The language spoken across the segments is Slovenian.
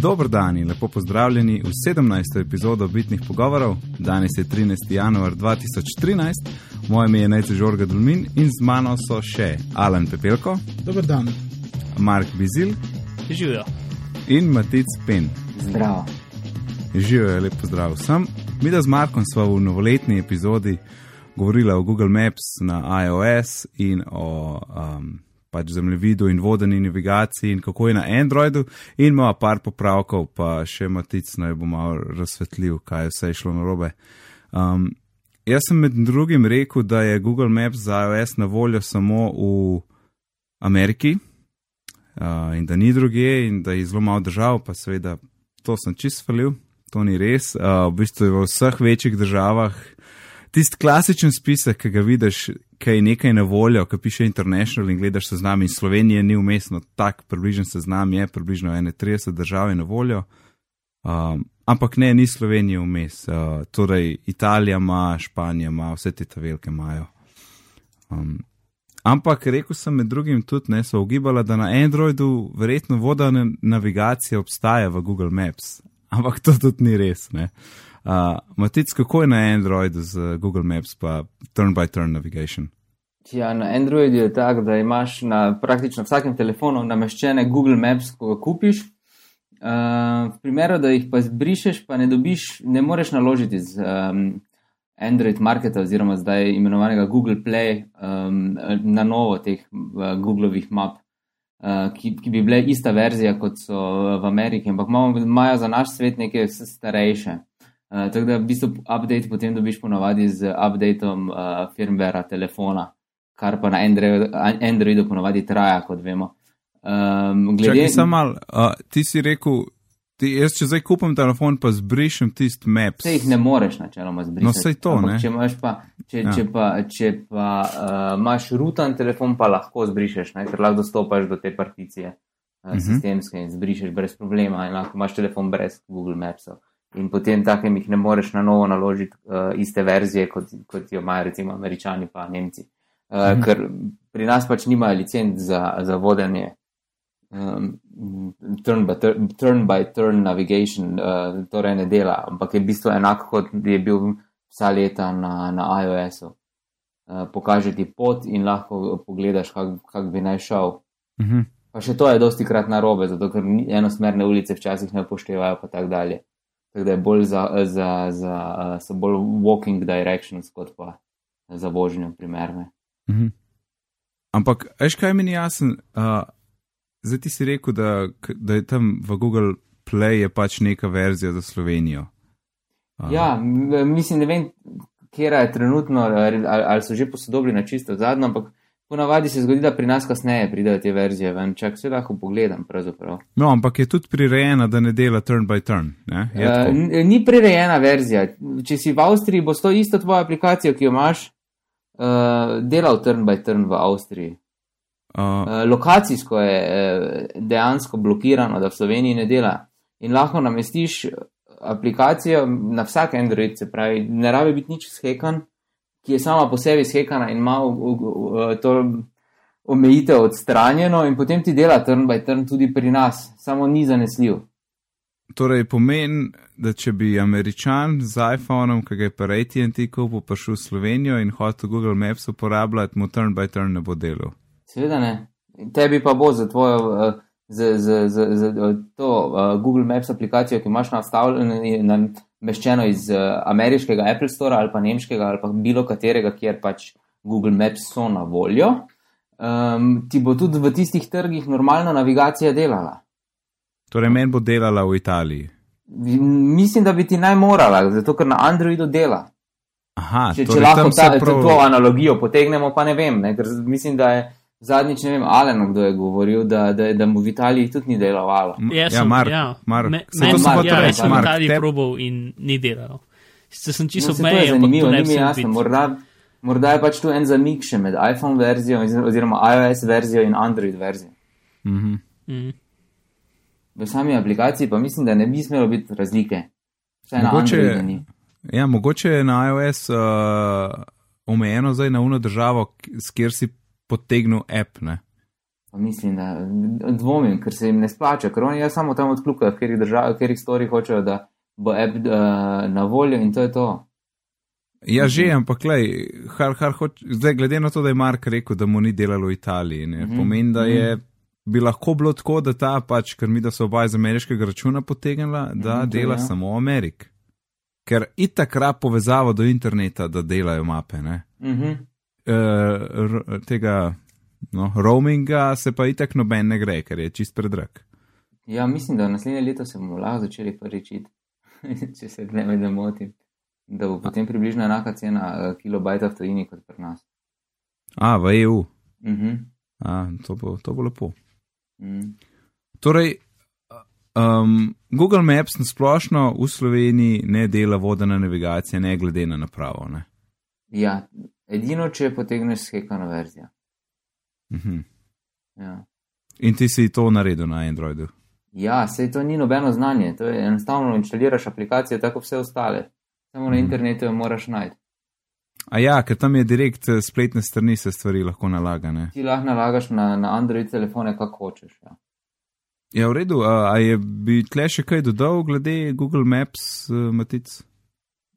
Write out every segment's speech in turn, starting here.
Dobro dan in lepo pozdravljeni v 17. epizodo Bitnih pogovorov. Danes je 13. januar 2013, moje ime je Najce Žorga Dulmin in z mano so še Alan Pepelko, Dober dan. Mark Bizil Živijo. in Matic Pen. Zdravo. Živijo, lep pozdrav vsem. Mi da z Markom smo v novoletni epizodi govorili o Google Maps na iOS in o um, pač zemljevidu in vodeni navigaciji in kako je na Androidu, in ima par popravkov, pa še Matic naj bo malo razsvetljiv, kaj je vse šlo narobe. Um, jaz sem med drugim rekel, da je Google Maps za iOS na voljo samo v Ameriki uh, in da ni druge, in da je zelo malo držav, pa seveda to sem čist falil, to ni res. Uh, v bistvu je v vseh večjih državah tisti klasičen spisek, ki ga vidiš, ki je nekaj na voljo, ki piše International in gledaš seznam in Slovenije ni umestno, tak približen seznam je, približno 31 držav je na voljo. Um, ampak ne, ni Slovenije vmes. Uh, torej, Italija ima, Španija ima, vse te te velike imajo. Um, ampak rekel sem med drugim tudi, ne so ugibala, da na Androidu verjetno voda navigacija obstaja v Google Maps. Ampak to tudi ni res. Ne? Uh, Matic, kako je na Androidu z Google Maps, pa turn-by-turn navigation? Ja, na Androidu je tako, da imaš na praktično vsakem telefonu nameščene Google Maps, ko ga kupiš. Uh, v primeru, da jih pa zbrišeš, pa ne dobiš, ne moreš naložiti z um, Android Marketa oziroma zdaj imenovanega Google Play um, na novo teh uh, Googlovih map, uh, ki, ki bi bile ista verzija kot so v Ameriki, ampak imajo za naš svet neke starejše. Uh, tako da v bistvu update potem dobiš ponovadi z updateom uh, firmwarea telefona, kar pa na Androidu, Androidu ponovadi traja, kot vemo. Um, glede... Čakaj, samo mal, uh, ti si rekel, ti, jaz če zdaj kupim telefon, pa zbrišem tisti map. Se jih ne moreš načeloma zbrisati. No, sej to, Ampak ne. Če imaš pa, če, Ja. če pa, če pa uh, imaš rutan telefon, pa lahko zbrišeš, ne? ker lahko dostopaš do te particije uh, Mhm. sistemske in zbrišeš brez problema. In lahko imaš telefon brez Google Mapsov. In potem takem jih ne moreš na novo naložiti uh, iste verzije, kot, kot jo imajo recimo američani pa nemci. Uh, Mhm. Ker pri nas pač nimajo licenc za, za vodenje um, turn, by turn, turn by turn navigation, uh, torej ne dela, ampak je v bistvu enako, kot je bil vsa leta na, na iOS-u. Uh, pokaže ti pot in lahko pogledaš, kako kak bi naj šel. Uh -huh. Pa še to je dosti krat narobe, zato ker enosmerne ulice včasih ne upoštevajo, pa tako dalje. Tako da je bolj za, za, za uh, so bolj walking directions, kot pa za vožnjo primerne. -huh. Ampak, veš kaj mi ni jasen? Uh, zdaj ti si rekel, da, da je tam v Google Play je pač neka verzija za Slovenijo. Uh, Ja, mislim, ne vem, kera je trenutno, ali, ali so že posodobili na čisto zadnjo, ampak ponavadi se zgodi, da pri nas kasneje pridejo te verzije ven. Čak se lahko pogledam, pravzaprav. No, ampak je tudi prirejena, da ne dela turn by turn. Ne? Uh, ni prirejena verzija. Če si v Avstriji, bo to isto tvojo aplikacijo, ki jo imaš, uh, delal turn by turn v Avstriji. Uh, Uh, lokacijsko je uh, dejansko blokirano, da v Sloveniji ne dela. In lahko namestiš aplikacijo na vsak Android, se pravi, ne rabi biti nič skekan, ki je sama po sebi skekana in ima v- v- v- to omejitev odstranjeno, in potem ti dela turn by turn tudi pri nas, samo ni zanesljiv. torej pomeni, da če bi američan z iPhonom, ki ga je pa ATT kupil, prišel v Slovenijo in hotel Google Maps uporabljati, mu turn by turn ne bo delal. Seveda ne. Tebi pa bo za tvojo. Uh, Z, z, z, z to uh, Google Maps aplikacijo, ki imaš nastavljeno, nameščeno iz uh, ameriškega Apple Store ali pa nemškega ali pa bilo katerega, kjer pač Google Maps so na voljo, um, ti bo tudi v tistih trgih normalno navigacija delala. Torej, meni bo delala v Italiji. Mislim, da bi ti naj morala, zato ker na Androidu dela. Aha, Če, če torej, lahko tam ta, prav... to analogijo potegnemo, pa ne vem, ne, ker mislim, da je zadnjič, ne vem, Alen, kdo je govoril, da, da, da mu v Italiji tudi ni delovalo. Ja, sem- Mark, ja. Mark. Me- meni to sem Mark, hotel ja, reči, jaz sem v Mark, Italiji te- probal in ni delal. Sicer sem čisto No, meje, zanimivo, ni mi jasno. Morda, morda je pač tu en zamik še med iPhone verzijo oziroma iOS verzijo in Android verzijo. Mhm. Mm. V sami aplikaciji pa mislim, da ne bi smelo biti razlike. Vsaj na Mogoče- Androidu ni. Ja, mogoče je na iOS uh, omejeno zdaj na uno državo, s kjer si potegnil app. Ne? Mislim, da dvomim, ker se jim ne splača, ker oni ja samo tam odklukajo, v katerih državah, v katerih stori hočejo, da bo app uh, na voljo in to je to. Ja, že, ampak lej, har, har, hoč, zdaj, glede na to, da je Mark rekel, da mu ni delalo v Italiji, ne, Mhm, pomeni, da mhm. je, bi lahko bilo tako, da ta pač, ker mi da so oba iz ameriškega računa potegnila, da Mhm, to dela ja. samo v Ameriki. Ker itak rab povezavo do interneta, da delajo mape, ne. Uh -huh. Uh, tega no, roaminga se pa itak noben ne gre, ker je čist predrag. Ja, mislim, da naslednje leto se bomo lahko začeli prvič iti, če se ne da motim. Da bo potem približno enaka cena uh, kilobajta v tujini kot pri nas. A, v EU. Uh -huh. A, to, bo, to bo lepo. mm. Torej, um, Google Maps na splošno v Sloveniji ne dela vodena navigacija, ne glede na napravo. Ne? Ja, edino, če potegneš skekano verzijo. Mhm. Ja. In ti si to naredil na Androidu. Ja, sej to ni nobeno znanje, to je enostavno inštaliraš aplikacije, tako vse ostale. Samo na Mhm. internetu jo moraš najti. A ja, ker tam je direkt eh, spletne strani se stvari lahko nalagane. Ti lahko nalagaš na, na Android telefone, kako hočeš. Ja. Ja, v redu, a, a je bi tle še kaj dodal glede Google Maps, uh, Matic?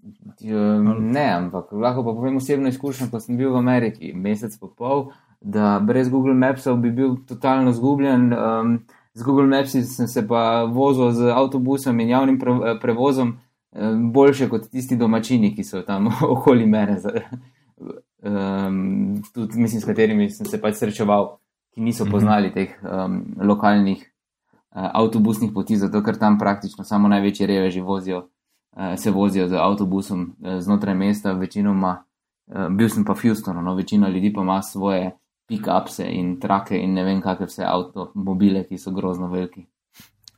Um, Ne, ampak lahko pa povem osebno izkušnjo, ko sem bil v Ameriki mesec pa pol, da brez Google Mapsov bi bil totalno zgubljen. Um, z Google Mapsi sem se pa vozil z avtobusom in javnim pre, prevozom um, boljše kot tisti domačini, ki so tam okoli mene. Um, tudi, mislim, s katerimi sem se pač srečeval, ki niso Mhm. poznali teh um, lokalnih uh, avtobusnih poti, zato ker tam praktično samo največji reveži vozijo se vozijo z avtobusom eh, znotraj mesta, večinoma, eh, bil sem pa v Houstonu, no, večina ljudi pa ima svoje pick-upse in trake in ne vem, kakšne vse avtomobile, ki so grozno veliki.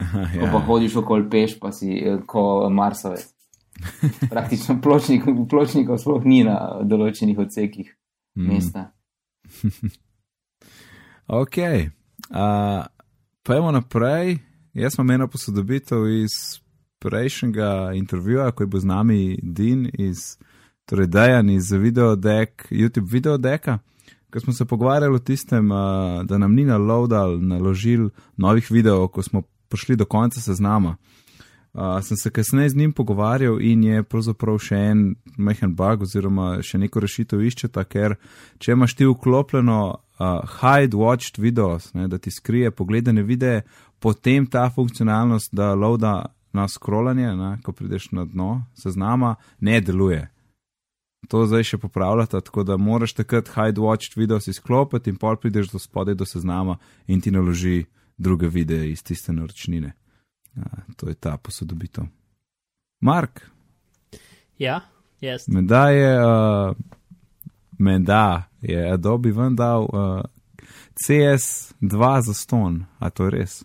Ko pa ja. hodiš okoli peš, pa si eh, ko Marsovec. Praktično pločnik, pločnikov sploh ni na določenih odsekih Mm. mesta. Ok, uh, pojmo naprej. Jaz imam eno posodobitev iz prejšnjega intervjuja, ko je bil z nami Din iz, torej Dejan iz videodek, YouTube videodeka, ko smo se pogovarjali o tistem, uh, da nam ni naloadal, naložil novih videov, ko smo prišli do konca seznama. Uh, sem se kasneje z njim pogovarjal in je pravzaprav še en majhen bug oziroma še neko rešitev iščeta, ker če imaš ti vklopljeno uh, hide watched videos, ne, da ti skrije pogledane videe, potem ta funkcionalnost, da loada na scrollanje, ne, ko prideš na dno seznama, ne deluje. To zdaj še popravljata, tako da moraš takrat hide watched videos izklopiti in pol prideš do spodaj do seznama in ti naloži druge videe iz tiste naročnine. Ja, to je ta posodobitev. Mark, Ja, jaz. menda je, uh, menda je Adobe ven dal uh, CS2 za ston, a to je res?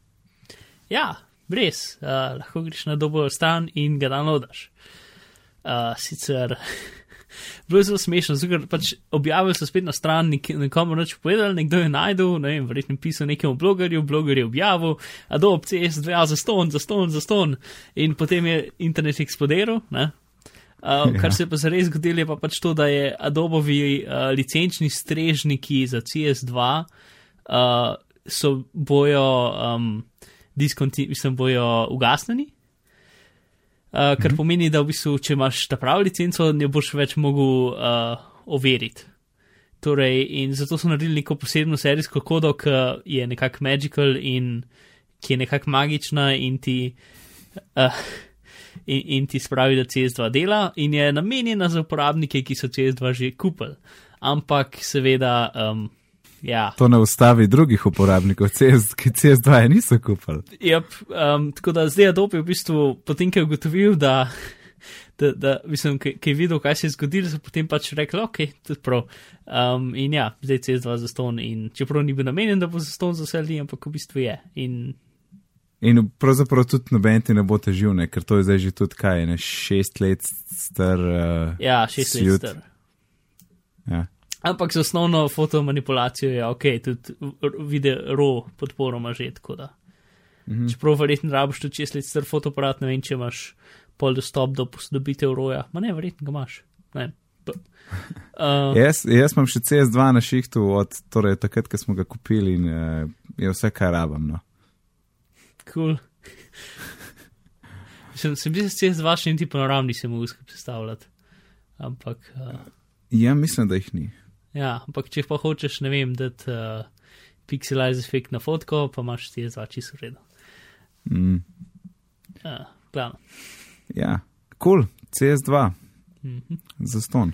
Ja, res. Uh, lahko greš na dobo stan in ga downloadaš. Uh, sicer. Bilo je zelo smešno, ker pač objavili so spet na stran, nek nekomu noč povedali, nekdo je najdel, ne vem, verjetno pisal nekemu blogerju, bloger je objavil, Adobe CS2 za ston, za ston, za ston in potem je internet eksplodiral, ne. Uh, Ja. kar se je pa zares zgodilo, je pa pač to, da je Adobovi uh, licenčni strežniki za CS2 uh, so bojo, um, diskonti, mislim, bojo ugasnjeni. Uh, kar Mhm. pomeni, da v bistvu, če imaš ta pravi licenco, ne boš več mogel uh, overiti. Torej, in zato so naredili neko posebno serijsko kodo, ki je nekako magical in ki je nekako magična in ti, uh, in, in ti spravi, da CS2 dela in je namenjena za uporabnike, ki so CS2 že kupili. Ampak seveda, um, ja. To ne ustavi drugih uporabnikov, CS, ki CS2 je niso kupili. Yep, um, tako da zdaj Adobe je v bistvu, potem, ko je ugotovil, da, da, da mislim, ki je videl, kaj se je zgodilo, so potem pač rekli, ok, tudi prav. Um, in ja, zdaj CS2 za ston. In čeprav ni bil namenjen, da bo za ston za vse ljudi, ampak v bistvu je. In In pravzaprav tudi noben ti ne bo težil, ne, ker to je zdaj že tudi kaj, ne šest let star. Uh, ja, šest let star. Ja. Ampak za osnovno fotomanipulacijo je ok, tudi video RAW podporo ima že tako da. Mhm. Čeprav verjetno rabiš tudi čez let star fotoaparat, ne vem, če imaš pol dostop do posodobitev roja. Ma ne, verjetno ga imaš. Ne. Uh, Jaz, jaz imam še CS2 na šihtu od torej, takrat, ko smo ga kupili in uh, je vse, kar rabim. No. cool. Sem, sem bil z vašim ti panoramni, se mu uskaj predstavljati. Ampak, uh, Ja, mislim, da jih ni. Ja, ampak če pa hočeš, ne vem, da uh, pixelize efekt na fotko, pa imaš ti z vači sredo. Mm. Uh, glavno. Ja, kul, cool. CS2, Mhm. za ston.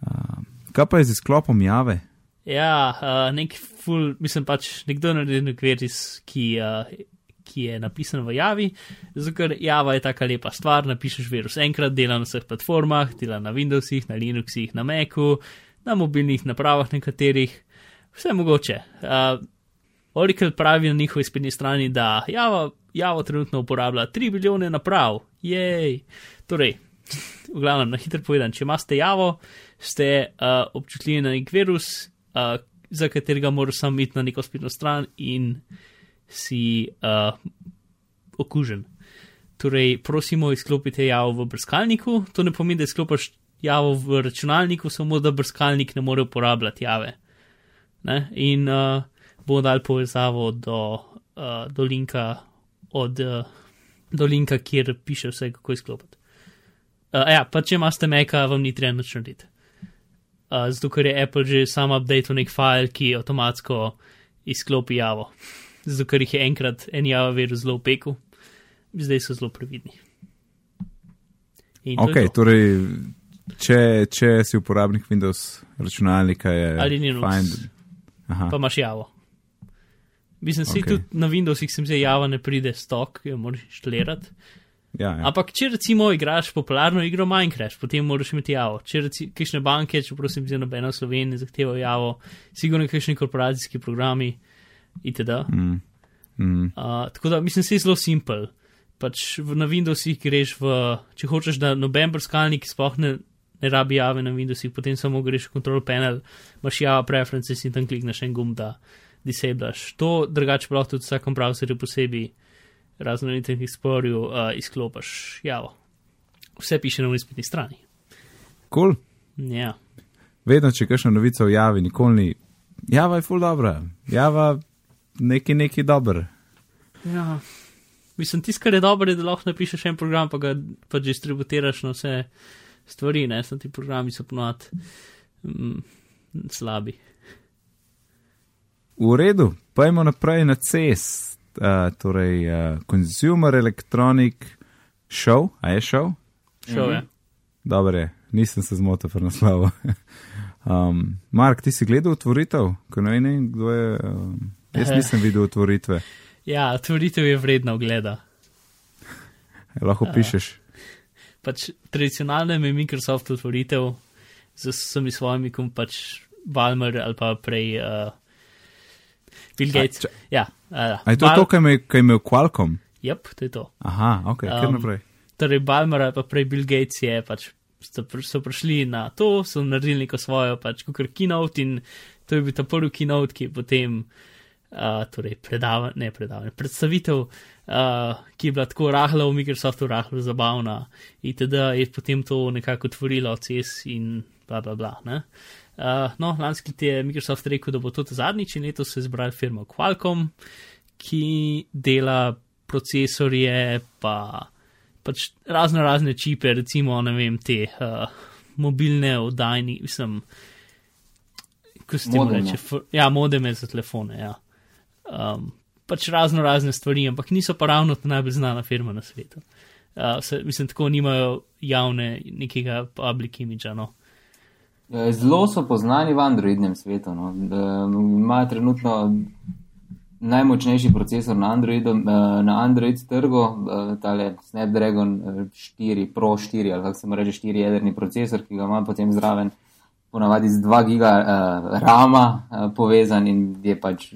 Uh, kaj pa je z izklopom jave? Ja, uh, nek ful, mislim pač nekdo naredi nek virus, ki, uh, ki je napisan v Javi, zato ker Java je taka lepa stvar, napišeš virus enkrat, dela na vseh platformah, dela na Windowsih, na Linuxih, na Macu, na mobilnih napravah nekaterih, vse mogoče. Uh, Oracle pravi na njihovi spletni strani, da Java, Java trenutno uporablja 3 milijone naprav, jej. Torej, v glavnem, na hitro povedan, če imate Javo, ste uh, občutljivi na nek virus, uh, za katerega moraš sam iti na neko spletno stran in si uh, okužen. Torej, prosimo, izklopite Javo v brskalniku. To ne pomeni, da izklopiš Javo v računalniku, samo da brskalnik ne more uporabljati Jave. Ne? In uh, bomo dali povezavo do, uh, do linka, od, uh, do linka, kjer piše vse, kako izklopiti. Uh, ja, pa če imate Meka, vam ni treba nič narediti. Uh, zato, ker je Apple že sam update nek file, ki avtomatsko izklopi Javo. Zato, ker jih je enkrat en Java virus zelo opekel, zdaj so zelo previdni. Ok, to. torej, če, če si uporabnik Windows računalnika, je Ali Linux. fajn. Aha, pa imaš Javo. Mislim, okay. tudi na Windowsih sem zdaj Java ne pride stok, jo moraš inštalirati. ja, ja. Ampak, če recimo igraš popularno igro Minecraft, potem moraš imeti Javo. Če recimo kakšne banke, če prosim, za nobeno Slovenijo zahtevajo Javo, sigurno kakšni korporacijski programi itd. Mm. Mm. Uh, tako da mislim, da je zelo simpel. Pač na Windowsih greš v, če hočeš, da noben brskalnik sploh ne, ne rabi jave na Windowsih, potem samo greš v control panel, imaš java preferences in tam klikneš en gumb, da disablaš. To drugače pa lahko tudi v vsakem browserju posebej razno na Internet Explorerju uh, izklopiš javo. Vse piše na spletni strani. Cool. Ja. Vedno, če kakšna novica v javi, nikoli ni. Java je full dobra, java neki neki dober. ja. Mislim, tisto, kar je dobro, da lahko napišeš en program, pa ga pa distributiraš na vse stvari, ne, so ti programi so ponovadi mm, slabi. V redu, pojmo naprej na CES, uh, torej uh, Consumer Electronic Show, a je šov? Šel je. Dobro je, nisem se zmotil pri naslovu. um, Mark, ti si gledal otvoritev, ko ne vem, kdo je. Um, jaz nisem videl otvoritve. Ja, otvoritev je vredna ogleda. Lahko pišeš. Pač tradicionalno je Microsoft otvoritev z vsemi svojimi, kot pač Balmer ali pa prej uh, Bill Gates. če- ja, uh, A je to to, kar je imel Qualcomm? Yep, to je to. Aha, ok, kar Um, naprej. Torej, Balmer ali pa prej Bill Gates je pač. So, pr so prišli na to, so naredili neko svojo, pač, kot keynote, in to je bil ta prvi keynote, ki je potem, uh, torej, predavanje, ne predavanje, predstavitev, uh, ki je bila tako rahla v Microsoftu, rahla zabavna, itd. je potem to nekako otvorilo CES in bla bla bla. Ne? Uh, no, lanski let je Microsoft rekel, da bo to zadnjič in letos se je zbral firma Qualcomm, ki dela procesorje, pa pač razno razne čipe, recimo, ne vem, te uh, mobilne oddajni, mislim, kako se temu reče, f- ja, modeme za telefone, ja. Um, pač razno razne stvari, ampak niso pa ravno ta najbolj znana firma na svetu. Uh, se, mislim, tako nimajo javne nekega public imidža, no. Eh, Zelo so poznani v Androidnem svetu. No. Eh, Imajo trenutno najmočnejši procesor na, Androidu, eh, na Android trgu, eh, tale Snapdragon eh, 4 Pro 4 ali kako se mu reče 4 jedrni procesor, ki ga ima potem zraven ponavadi z 2 giga uh, rama uh, povezan in je pač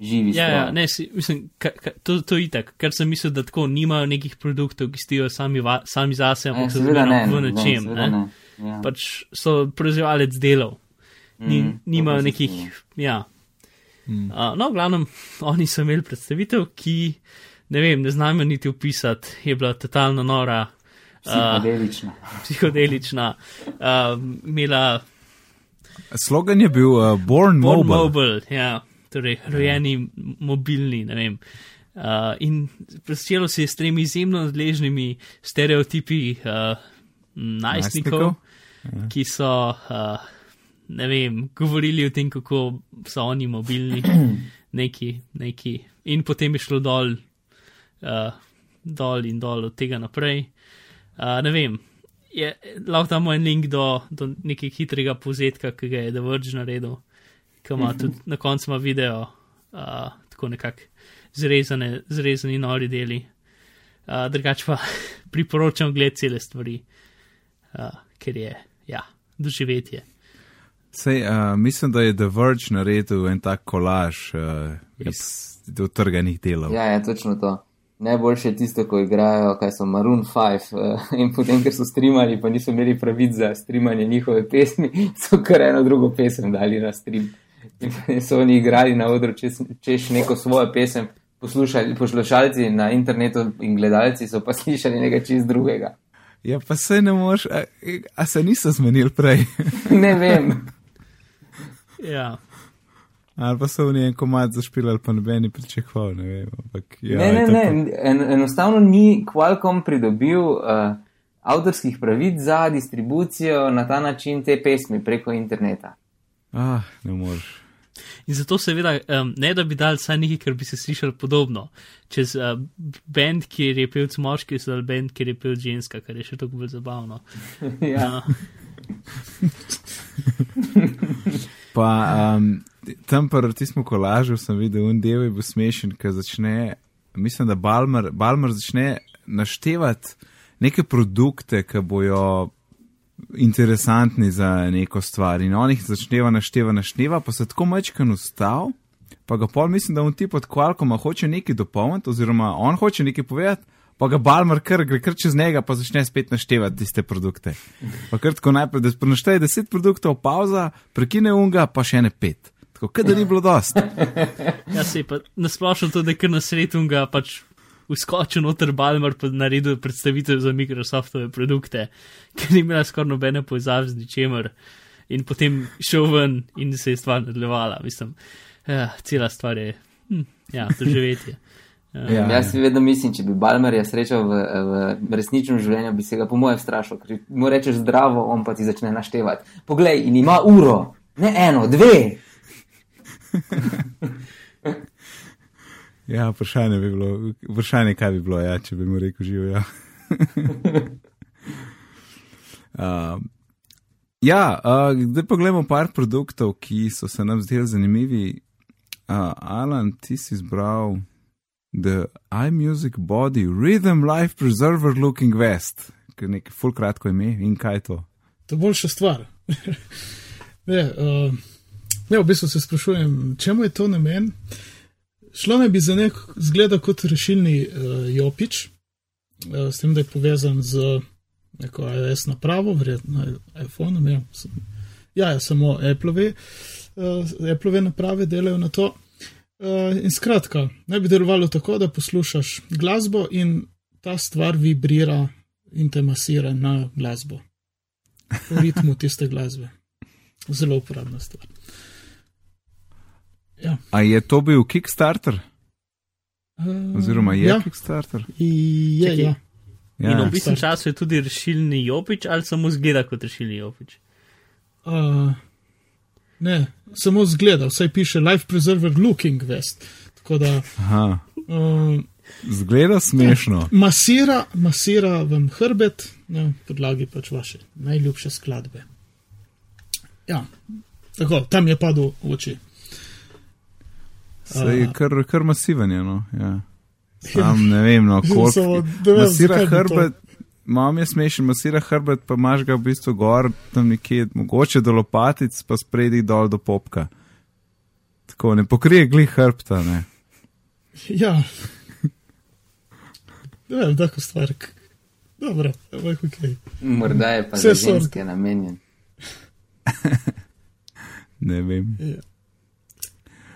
živi Ja, stroj. ja, ne, si, mislim, ka, ka, to, to je itak, ker sem mislil, da tako nimajo nekih produktov, ki stijo sami, va, sami zase, Eh, ampak so seveda ne, zmerno v ne, nečem. Ne, ne. Ja. Pač so proizvajalec delov, Ni, Mhm, nimajo nekih. Ja. Mm. Uh, no, v glavnem, oni so imeli predstavitev, ki ne vem, ne znam niti opisati, je bila totalno nora. Psihodelična. psihodelična, uh, imela Slogan je bil uh, Born, Born Mobile. Mobile, ja, torej rojeni m- mobilni, ne vem. Uh, in začelo se je s tremi izjemno nadležnimi stereotipi uh, najstnikov, Najstnikov? ki so, uh, ne vem, govorili o tem, kako so oni mobilni, neki, neki. In potem je šlo dol, uh, dol in dol od tega naprej. Uh, ne vem, je, lahko damo en link do, do nekega hitrega povzetka, ki ga je The Verge naredil, ki ima tudi na koncu video, uh, tako nekako zrezane, zrezani nori deli. Uh, drugač pa priporočam gled cele stvari, uh, ker je, ja, doživetje. Sej, uh, mislim, da je The Verge naredil en tak kolaž uh, Yep. iz utrganih delov. Ja, ja, točno to. Najboljše je tisto, ko igrajo, kaj so Maroon 5 uh, in potem, ker so streamali, pa niso imeli pravic za streamanje njihove pesmi, so kar eno drugo pesem dali na stream. In so oni igrali na odru, češ, češ neko svojo pesem, poslušali, poslušalci na internetu in gledalci so pa slišali nekaj čist drugega. Ja, pa se ne moreš, a, a se niso zmenili prej. Ne vem. Ja, Ali pa so v njen komad zašpilali, pa noben je pričakoval, ne vem. Ampak, ja, ne, ne, je ne. tako. En, enostavno ni Qualcomm pridobil uh, avtorskih pravic za distribucijo na ta način te pesmi preko interneta. Ah, ne moreš. In zato seveda, um, ne da bi dal vsaj nekaj, kar bi se slišalo podobno. Čez uh, bend, kjer je pevc moški, so dal bend, kjer je pevc ženska, kar je še toliko bolj zabavno. ja. Pa um, tam pri tistem kolažu sem videl, un del je bil smešen, ker začne, mislim, da Balmer, Balmer začne naštevati neke produkte, ki bojo interesantni za neko stvar. In on jih začneva našteva, našteva, pa se tako mečkan ustav, pa ga pol mislim, da on ti pod kvalkoma hoče nekaj dopolniti, oziroma on hoče nekaj povedati. Pa ga Balmer kar gre kar čez njega, pa začne spet naštevati tiste produkte. Pa kar tako najprej, da našteje deset produktov, pauza, prekine unga, pa še ne pet. Tako, kaj da ni bilo dost. Ja, se pa nasplošno to, da kar na sredu ga pač uskočil noter Balmer, pa naredil predstavitev za Microsoftove produkte, ker ni imela skoraj nobene povezave z ničemer. In potem šel ven in se je stvar nadaljevala. Mislim, ja, cela stvar je, hm, ja, doživetje. Ja. Ja, jaz si vedno mislim, če bi Balmerja srečal v, v resničnem življenju, bi se ga po mojem strašil, ker mu rečeš zdravo, on pa ti začne naštevati. Poglej, in ima uro, ne eno, dve. Ja, vprašanje bi bilo, vprašanje, kaj bi bilo, ja, če bi mu rekel živo. Ja, uh, ja uh, zdaj pa gledamo par produktov, ki so se nam zdeli zanimivi. Uh, Alan, ti si izbral The iMusic Body Rhythm Life Preserver Looking Vest, ki je nekaj full kratko ime in kaj je to. To je boljša stvar. ne, uh, ne, v bistvu se sprašujem, čemu je to namen. Šlo naj bi za nek zgleda kot rešilni uh, jopič, uh, s tem, da je povezan z neko iOS napravo, verjetno iPhone, ja, ja, ja, samo Apple-ove, uh, Apple naprave delajo na to. Uh, in skratka, naj bi delovalo tako, da poslušaš glasbo in ta stvar vibrira in te masira na glasbo, v ritmu tiste glasbe. Zelo uporabna stvar. Ja. A je to bil Kickstarter? Uh, Oziroma je ja, Kickstarter? je, Čakaj. ja. Ja. In Ja. v bistvu času je tudi rešilni jopič, ali samo zgleda kot rešilni jopič. Uh, ne, samo zgleda, vsaj piše Life Preserver Looking Vest. Tako da Aha, uh, zgleda smešno. masira, masira vam hrbet na podlagi pač vaše najljubše skladbe. Ja, tako, tam je padel v oči. Sej, Aha. kar, kar masiven je. No. Ja. Sam ne vem, no, koliko. vem, Masira hrbet, mam je smešen, masira hrbet, pa imaš ga v bistvu gor, tam nekje, mogoče do lopatic, pa spredi dol do popka. Tako ne pokrije glih hrbta, ne. Ja. Ne vem, tako stvar. Dobro, ampak ok. Morda je pa Vse za ženske namenjen. ne vem. Ja.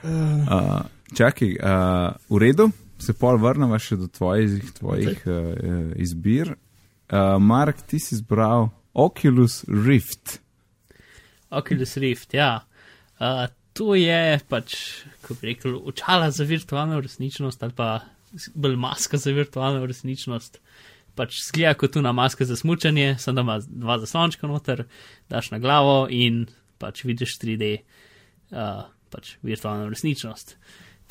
Uh, čakaj, uh, v redu, se pol vrnemo še do tvojih, tvojih okay. uh, izbir. uh, Mark, ti si izbral Oculus Rift. Oculus Rift, ja. Uh, to je pač, kako bi rekel, očala za virtualno resničnost ali pa bolj maska za virtualno resničnost. Pač zgleda kot tuna maska za smučanje, samo da ima dva zaslončka noter, daš na glavo in pač vidiš 3D, uh, pač virtualno resničnost.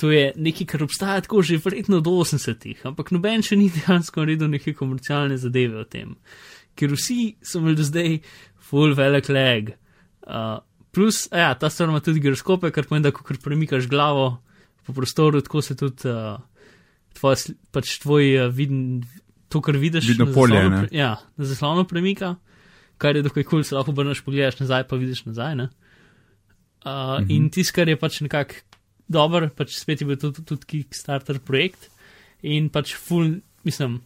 To je nekaj, kar obstaja tako že verjetno do 80-ih, ampak noben še ni dejansko naredil neke komercialne zadeve o tem. Ker vsi so imeli do zdaj full velik leg. Uh, plus, ja, ta stvar ima tudi giroskope, kar pomeni, da ko premikaš glavo po prostoru, tako se tudi uh, tvoj, pač tvoj uh, viden, to, kar vidiš, Vidno polje, zaslonu ne? Ja, na zaslonu premika, kar je dokaj kul, cool, se lahko obrneš, pogledaš nazaj, pa vidiš nazaj. Ne? Uh, mhm. In tisto, kar je pač nekako dober, pač spet je bil tudi, tudi Kickstarter projekt in pač full, mislim,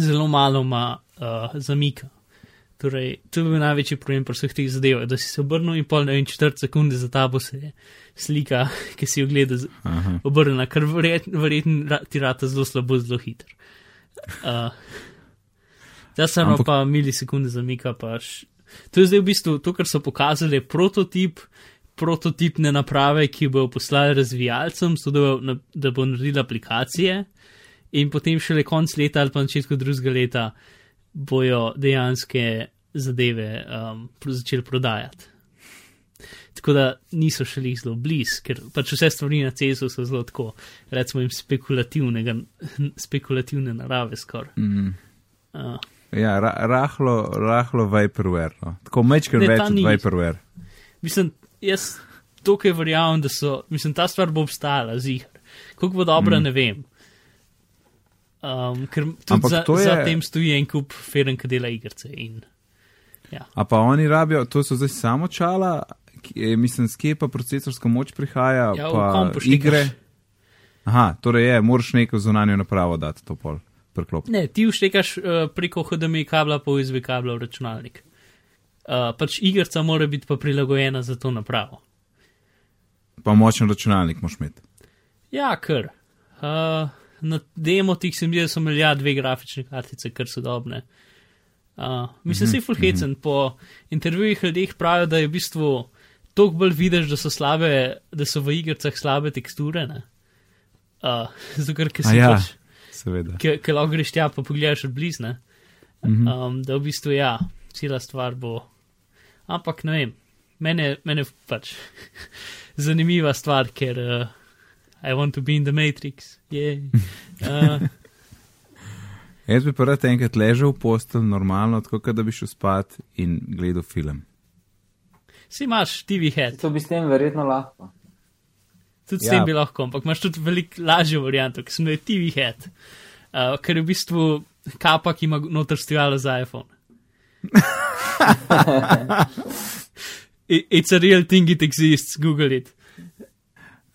zelo malo ima uh, zamika. Torej, to je bil največji problem pri vseh teh zadevah, da si se obrnil in pol ne vem četrt sekunde za tabo se je slika, ki si jo gleda, Aha. obrnjena, kar verjetno verjetn, ti rata zelo slabo, zelo hiter. Uh, Zdaj samo Ampak- pa milisekunde zamika, pa š... To je zdaj v bistvu to, kar so pokazali, prototip, prototipne naprave, ki bo poslali razvijalcem, so da, bo- da bo naredila aplikacije in potem šele konc leta ali pa začetku drugega leta bojo dejanske zadeve um, začeli prodajati. Tako da niso šli zelo blizu, ker pač vse stvari na CESU so zelo tako, recimo, spekulativne narave skoraj. Mm. Uh, Ja, ra rahlo, rahlo vaporware. No. Tako mečkar Ne, več ni. vaporware. mislim, jaz tukaj verjamem, da so, mislim, ta stvar bo obstajala, zihar. Koliko bo dobra, mm. ne vem. Um, ker tudi za, je- za tem stoji en kup feren, ki dela igrice. In, ja. A pa oni rabijo, to so zdaj samo čala, ki, eh, mislim, skje pa procesorska moč prihaja, Ja, pa igre. Aha, torej je, moraš neko zunanjo napravo dati to pol, preklop. Ne, ti vštekaš uh, preko HDMI kabla pa USB kabla v računalnik. Uh, pač igrica mora biti pa prilagojena za to napravo. Pa močen računalnik moš imeti. Ja, kar. Uh, na demotih se mi zdi, da so imeli ja dve grafične kartice, kar so dobne. Uh, mislim, da si full hecen. Po intervjujih ljudeh pravijo, da je v bistvu toliko bolj vidiš, da so slabe, da so v igricah slabe teksture. ne. Uh, zato, ker si ja. pač, Seveda. ki lahko greš tja, pa pogledaš od blizne. Um, da v bistvu ja, cela stvar bo. Ampak ne vem, mene, mene pač zanimiva stvar, ker uh, I want to be in the Matrix. Yeah. Uh, Jaz bi pa rad enkrat ležal v postelj normalno, tako kot da bi šel spat in gledal film. si imaš TV head, To bi s tem verjetno lahko. tudi s Ja. tem bi lahko, ampak imaš tudi veliko lažjo varianto, ki sem jo TV head, uh, ker je v bistvu kapa, ki ima noter stojalo za iPhone. It, it's a real thing, it exists, Google it.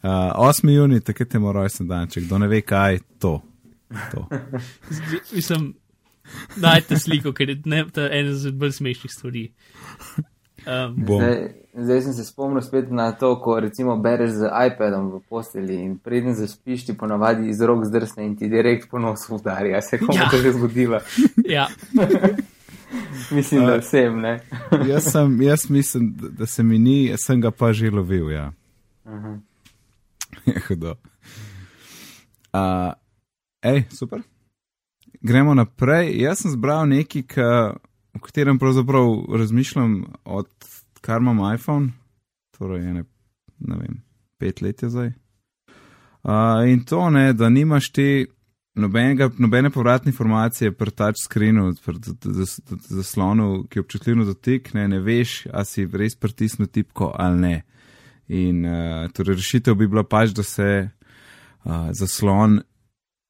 Uh, 8. juni, takrat je moj rojsten dan, če kdo ne ve, kaj to. to. Zgl- Mislim, najte sliko, ker je ne, to ena izmed bolj smešnih stvari. Um, Bom. Zdaj, zdaj sem se spomnil spet na to, ko recimo bereš z iPadom v posteli in preden zaspiš, ti ponavadi iz rok zdrsne in ti direkt po nosu udarja. Se komu Ja. to že zgodilo? ja, Mislim, da vsem, ne? Jaz, sem, jaz mislim, da, se mi ni, sem ga pa že lovil. Ja. Aha. Je hudo. Uh, ej, super. Gremo naprej. Jaz sem zbral nekaj, ka, o katerem pravzaprav razmišljam od kar imam iPhone, torej ene, ne vem, pet let je zdaj. Uh, in to ne, da nimaš ti nobenega, nobene povratne informacije pri touchscreenu, pri z- z- z- zaslonu, ki je občutljiv dotik, ne, ne veš, a si res pritisnil tipko ali ne. In uh, torej rešitev bi bila pač, da se uh, zaslon,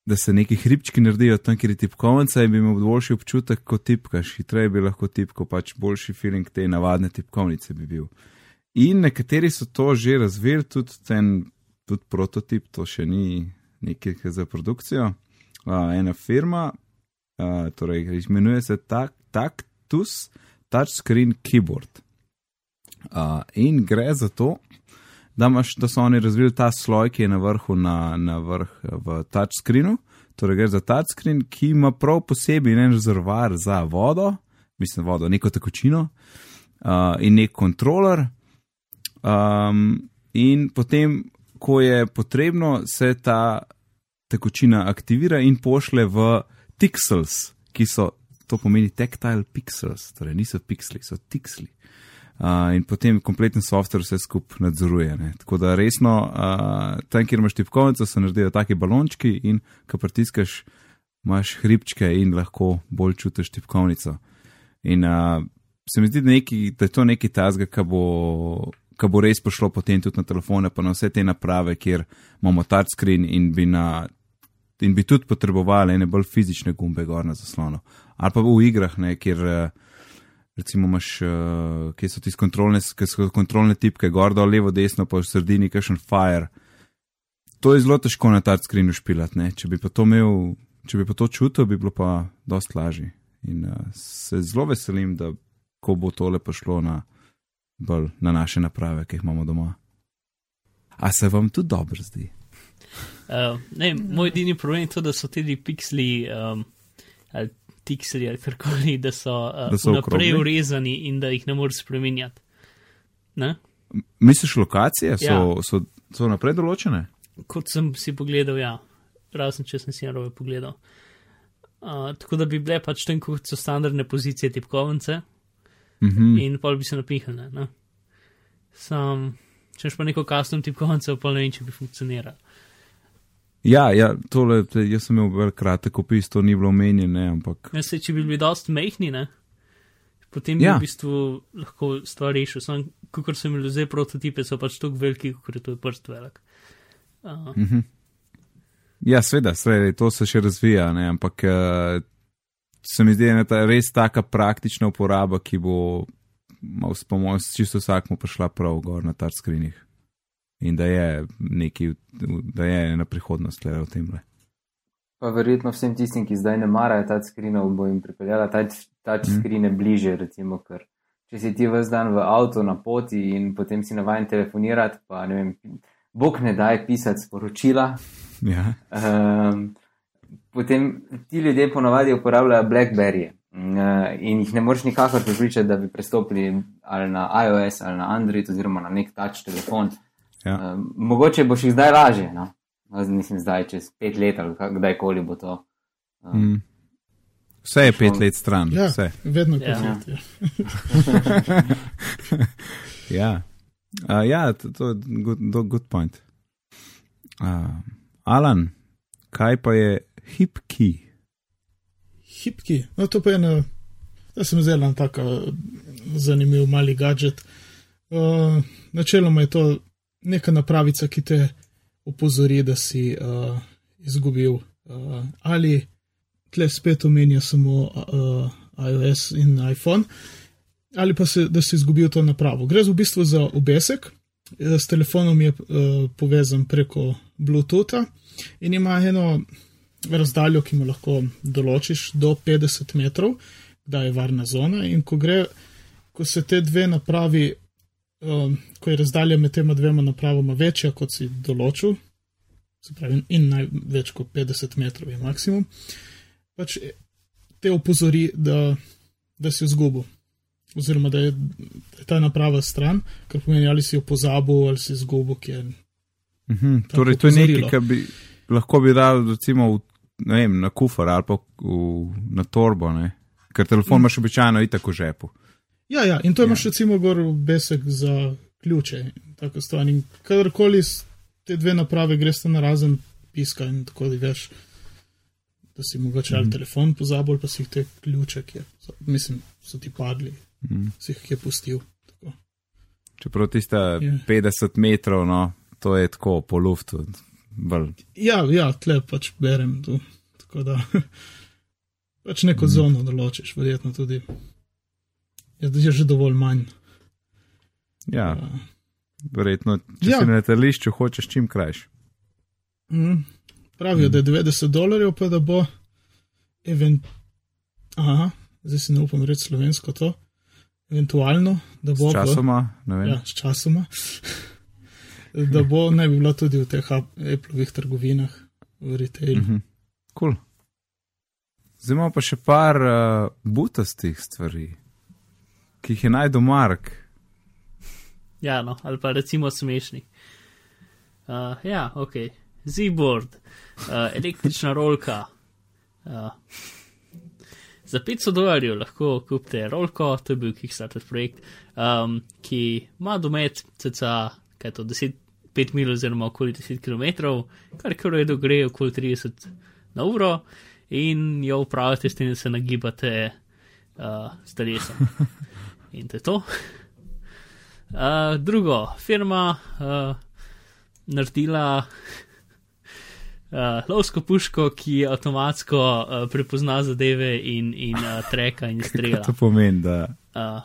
da se neki hribčki naredijo tam, kjer je tipkovnica in bi imel boljši občutek, ko tipkaš. Hitreje bi lahko tipkal, pač boljši feeling te navadne tipkovnice bi bil. In nekateri so to že razvili, tudi ten tudi prototip, to še ni nekaj za produkcijo. Uh, ena firma, uh, torej imenuje se tak, Tactus Touchscreen Keyboard. Uh, in gre za to, da, imaš, da so oni razvili ta sloj, ki je na vrhu, na, na vrh v touchscreenu. Torej, gre za touchscreen, ki ima prav posebej en rezervoar za vodo, mislim, vodo, neko tekočino uh, in nek kontroler. Um, in potem, ko je potrebno, se ta tekočina aktivira in pošle v pixels, ki so, to pomeni tactile pixels, torej niso pixeli, so tixli. Uh, in potem kompleten software vse skupaj nadzoruje. Ne. Tako da resno, uh, tam, kjer imaš tipkovnico, se naredijo taki balončki in ko pritiskaš, imaš hribčke in lahko bolj čutiš tipkovnico. In uh, se mi zdi, da, neki, da je to neki tazga, ki bo, ki bo res pošlo potem tudi na telefone, pa na vse te naprave, kjer imamo touchscreen in bi, na, in bi tudi potrebovali ene bolj fizične gumbe gor na zaslonu. Ali pa v igrah, ne, kjer. Uh, recimo imaš, uh, kje so ti kontrolne, so kontrolne tipke, gor, dol, levo, desno, pa v sredini, kakšen fire. To je zelo težko na ta screen ušpilati, če bi pa to imel, če bi pa to čutil, bi bilo pa dost lažje. In uh, se zelo veselim, da ko bo tole prišlo na, bolj, na naše naprave, ki jih imamo doma. A se vam tudi dobro zdi? Uh, ne, moj edini problem je to, da so ti pikseli um, tiksli ali karkoli, da so, uh, da so naprej urezani in da jih ne moreš spremenjati. Ne? Misliš, lokacije so, ja. so, so naprej določene? Kot sem si pogledal, ja, razen če sem si narobe pogledal. Uh, tako da bi bile pač tam, kot so standardne pozicije tipkovnice mm -hmm. in pol bi se napihale. Sam, če pa neko custom tipkovnico, pa ne vem, če bi funkcioniralo. Ja, ja tole, jaz sem imel velik kratek opis, to ni bilo omenjeno, ampak. Ja, se, če bi bili dost mehni, ne? potem bi ja. v bistvu lahko stvar rešil. Sam, kakor sem imel zdaj prototipe, so pač tako veliki, kot je to prst velik. Uh. Mm -hmm. Ja, sveda, sveda, to se še razvija, ne? ampak uh, se mi zdi, da je ta res taka praktična uporaba, ki bo, po mojem, čisto vsakmu prišla prav gor na touchscreenih in da je neki, da je ena prihodnost le v tem. Le. Pa verjetno vsem tistim, ki zdaj ne marajo ta skrinov, bo jim pripeljala ta, ta mm. skrine bliže, recimo, ker če si ti vse dan v avtu na poti in potem si navajen telefonirati, pa ne vem, bog ne daj pisati sporočila. Ja. Um, potem ti ljudje ponovadi uporabljajo Blackberry. In jih ne moreš nikakor pripričati, da bi prestopili ali na iOS ali na Android oziroma na nek tač telefon. Ja. Um, mogoče boš jih zdaj lažje, no? mislim, zdaj čez pet let ali kdajkoli bo to. Um, mm. Vse je pet let stran. Ja, vse. Vedno pet ja. let. ja, uh, ja to je good, good point. Uh, Alan, kaj pa je hipki? Hipki, no to pa je ena, da sem zelo tako zanimiv mali gadget. Uh, načeloma je to neka napravica, ki te opozori, da si uh, izgubil uh, ali tle spet omenja samo uh, iOS in iPhone, ali pa se, da si izgubil to napravo. Gre v bistvu za obesek, s telefonom je uh, povezan preko Bluetootha in ima eno razdaljo, ki mu lahko določiš do 50 metrov, da je varna zona in ko gre. Ko se te dve napravi um, ko je razdalja med tema dvema napravama večja, kot si določil, se pravi, in največ kot 50 metrov je maksimum, pač te opozori, da, da si izgubil. Oziroma, da je, da je ta naprava stran, kar pomeni, ali si jo pozabil ali si izgubil. Mhm, torej, to je nekaj, kar bi lahko bi dal, recimo, v, vem, na kufar ali pa v, na torbo, ne? ker telefon mhm. imaš običajno itak v žepu. Ja, ja, in to ja. imaš recimo gor besek za ključe. In kadarkoli te dve naprave greš na razen piska in tako da veš, da si mogoče ali mm. telefon pozabil, pa si jih te ključe, ki je, mislim, so ti padli, mm. si jih je pustil. Tako. Čeprav tiste yeah. 50 metrov, no, to je tako po luftu. Bl. Ja, ja, tle pač berem tu. Tako da pač neko mm. zono določiš, verjetno tudi je že dovolj manj. Ja, uh, verjetno, če ja. si na letališču, hočeš čim krajš. Mm, pravijo, mm. da je 90 dolarjev, pa da bo. Event... Aha, zdaj si ne upam reči slovensko to. Eventualno, da bo. Sčasoma, ne vem. Ja, sčasoma. da bo, ne bi bilo tudi v teh Apple'ovih trgovinah, v retailu. Mm -hmm. Cool. Zdaj imamo pa še par uh, butastih stvari, ki jih je najdel Mark. Ja, no, ali pa recimo smešni. Uh, ja, ok. Z-board, uh, električna rolka. Uh, za 500 dolarjev lahko kupite rolko, to je bil Kickstarter projekt, um, ki ima domet cca, kaj to, 10, 5 mil oziroma okoli 10 km, kar kar redo gre okoli 30 na uro in jo upravljate s tem, da se nagibate uh, s telesom. In to je to. Uh, drugo, firma uh, naredila uh, lovsko puško, ki avtomatsko uh, prepozna zadeve in, in uh, treka in strela. To pomeni, da. Uh,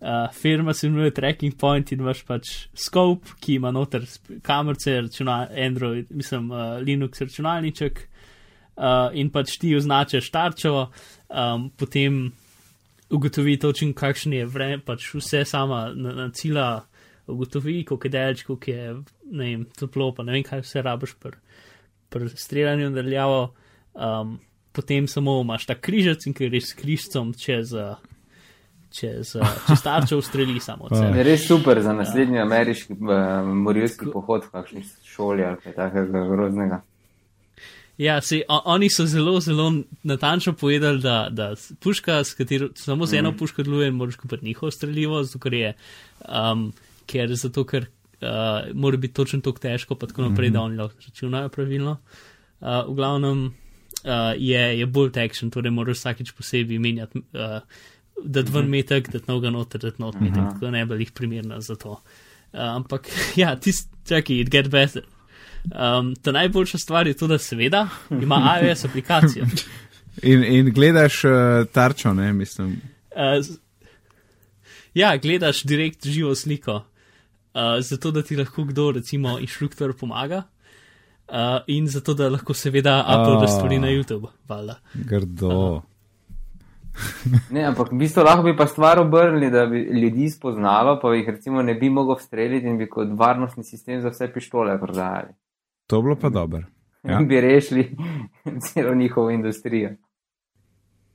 uh, firma se imenuje Tracking Point in imaš pač scope, ki ima noter kamerce, računa, Android, mislim, uh, Linux računalniček uh, in pač ti označaš tarčo, um, potem ugotovi točen, kakšen je vreme, pač vse sama na, na cila ugotovi, koliko je delč, koliko je, ne vem, toplo, pa ne vem, kaj vse rabiš pri pr streljanju nadaljavo. Um, potem samo imaš ta križec in ker greš s križcem čez. Uh, čez, čez tarčo ustreli samo od sebe. Je res super za naslednji ja. ameriški uh, morilski pohod kakšni šoli ali kaj takega groznega. Ja, se, on, oni so zelo, zelo natančno povedali, da, da puška, s katero samo z eno mm. puško deluje, moraš kupiti njihovo streljivo, zato ker je, um, ker, zato ker uh, mora biti točno tako težko, pa tako naprej, mm -hmm. da oni lahko računajo pravilno. Uh, v glavnem uh, je, je bolj tekšen, torej moraš vsakič posebej menjati. Uh, da dven metek, da noga noter, da not metek, tako ne bi jih primerna za to. Uh, ampak, ja, tisti, čakaj, it get better. Um, ta najboljša stvar je to, da seveda ima iOS aplikacijo. In, in gledaš uh, tarčo, ne mislim. Uh, ja, gledaš direkt živo sliko, uh, zato da ti lahko kdo, recimo, inštruktor pomaga. Uh, in zato, da lahko seveda uploadaš oh, stvari na YouTube. Valda. Grdo. Uh, ne, ampak v bistvu lahko bi pa stvar obrnili, da bi ljudi spoznalo, pa jih recimo ne bi mogel streljati in bi kot varnostni sistem za vse pištole prodajali. To bilo pa dobro. Ja. Bi rešili celo njihovo industrijo.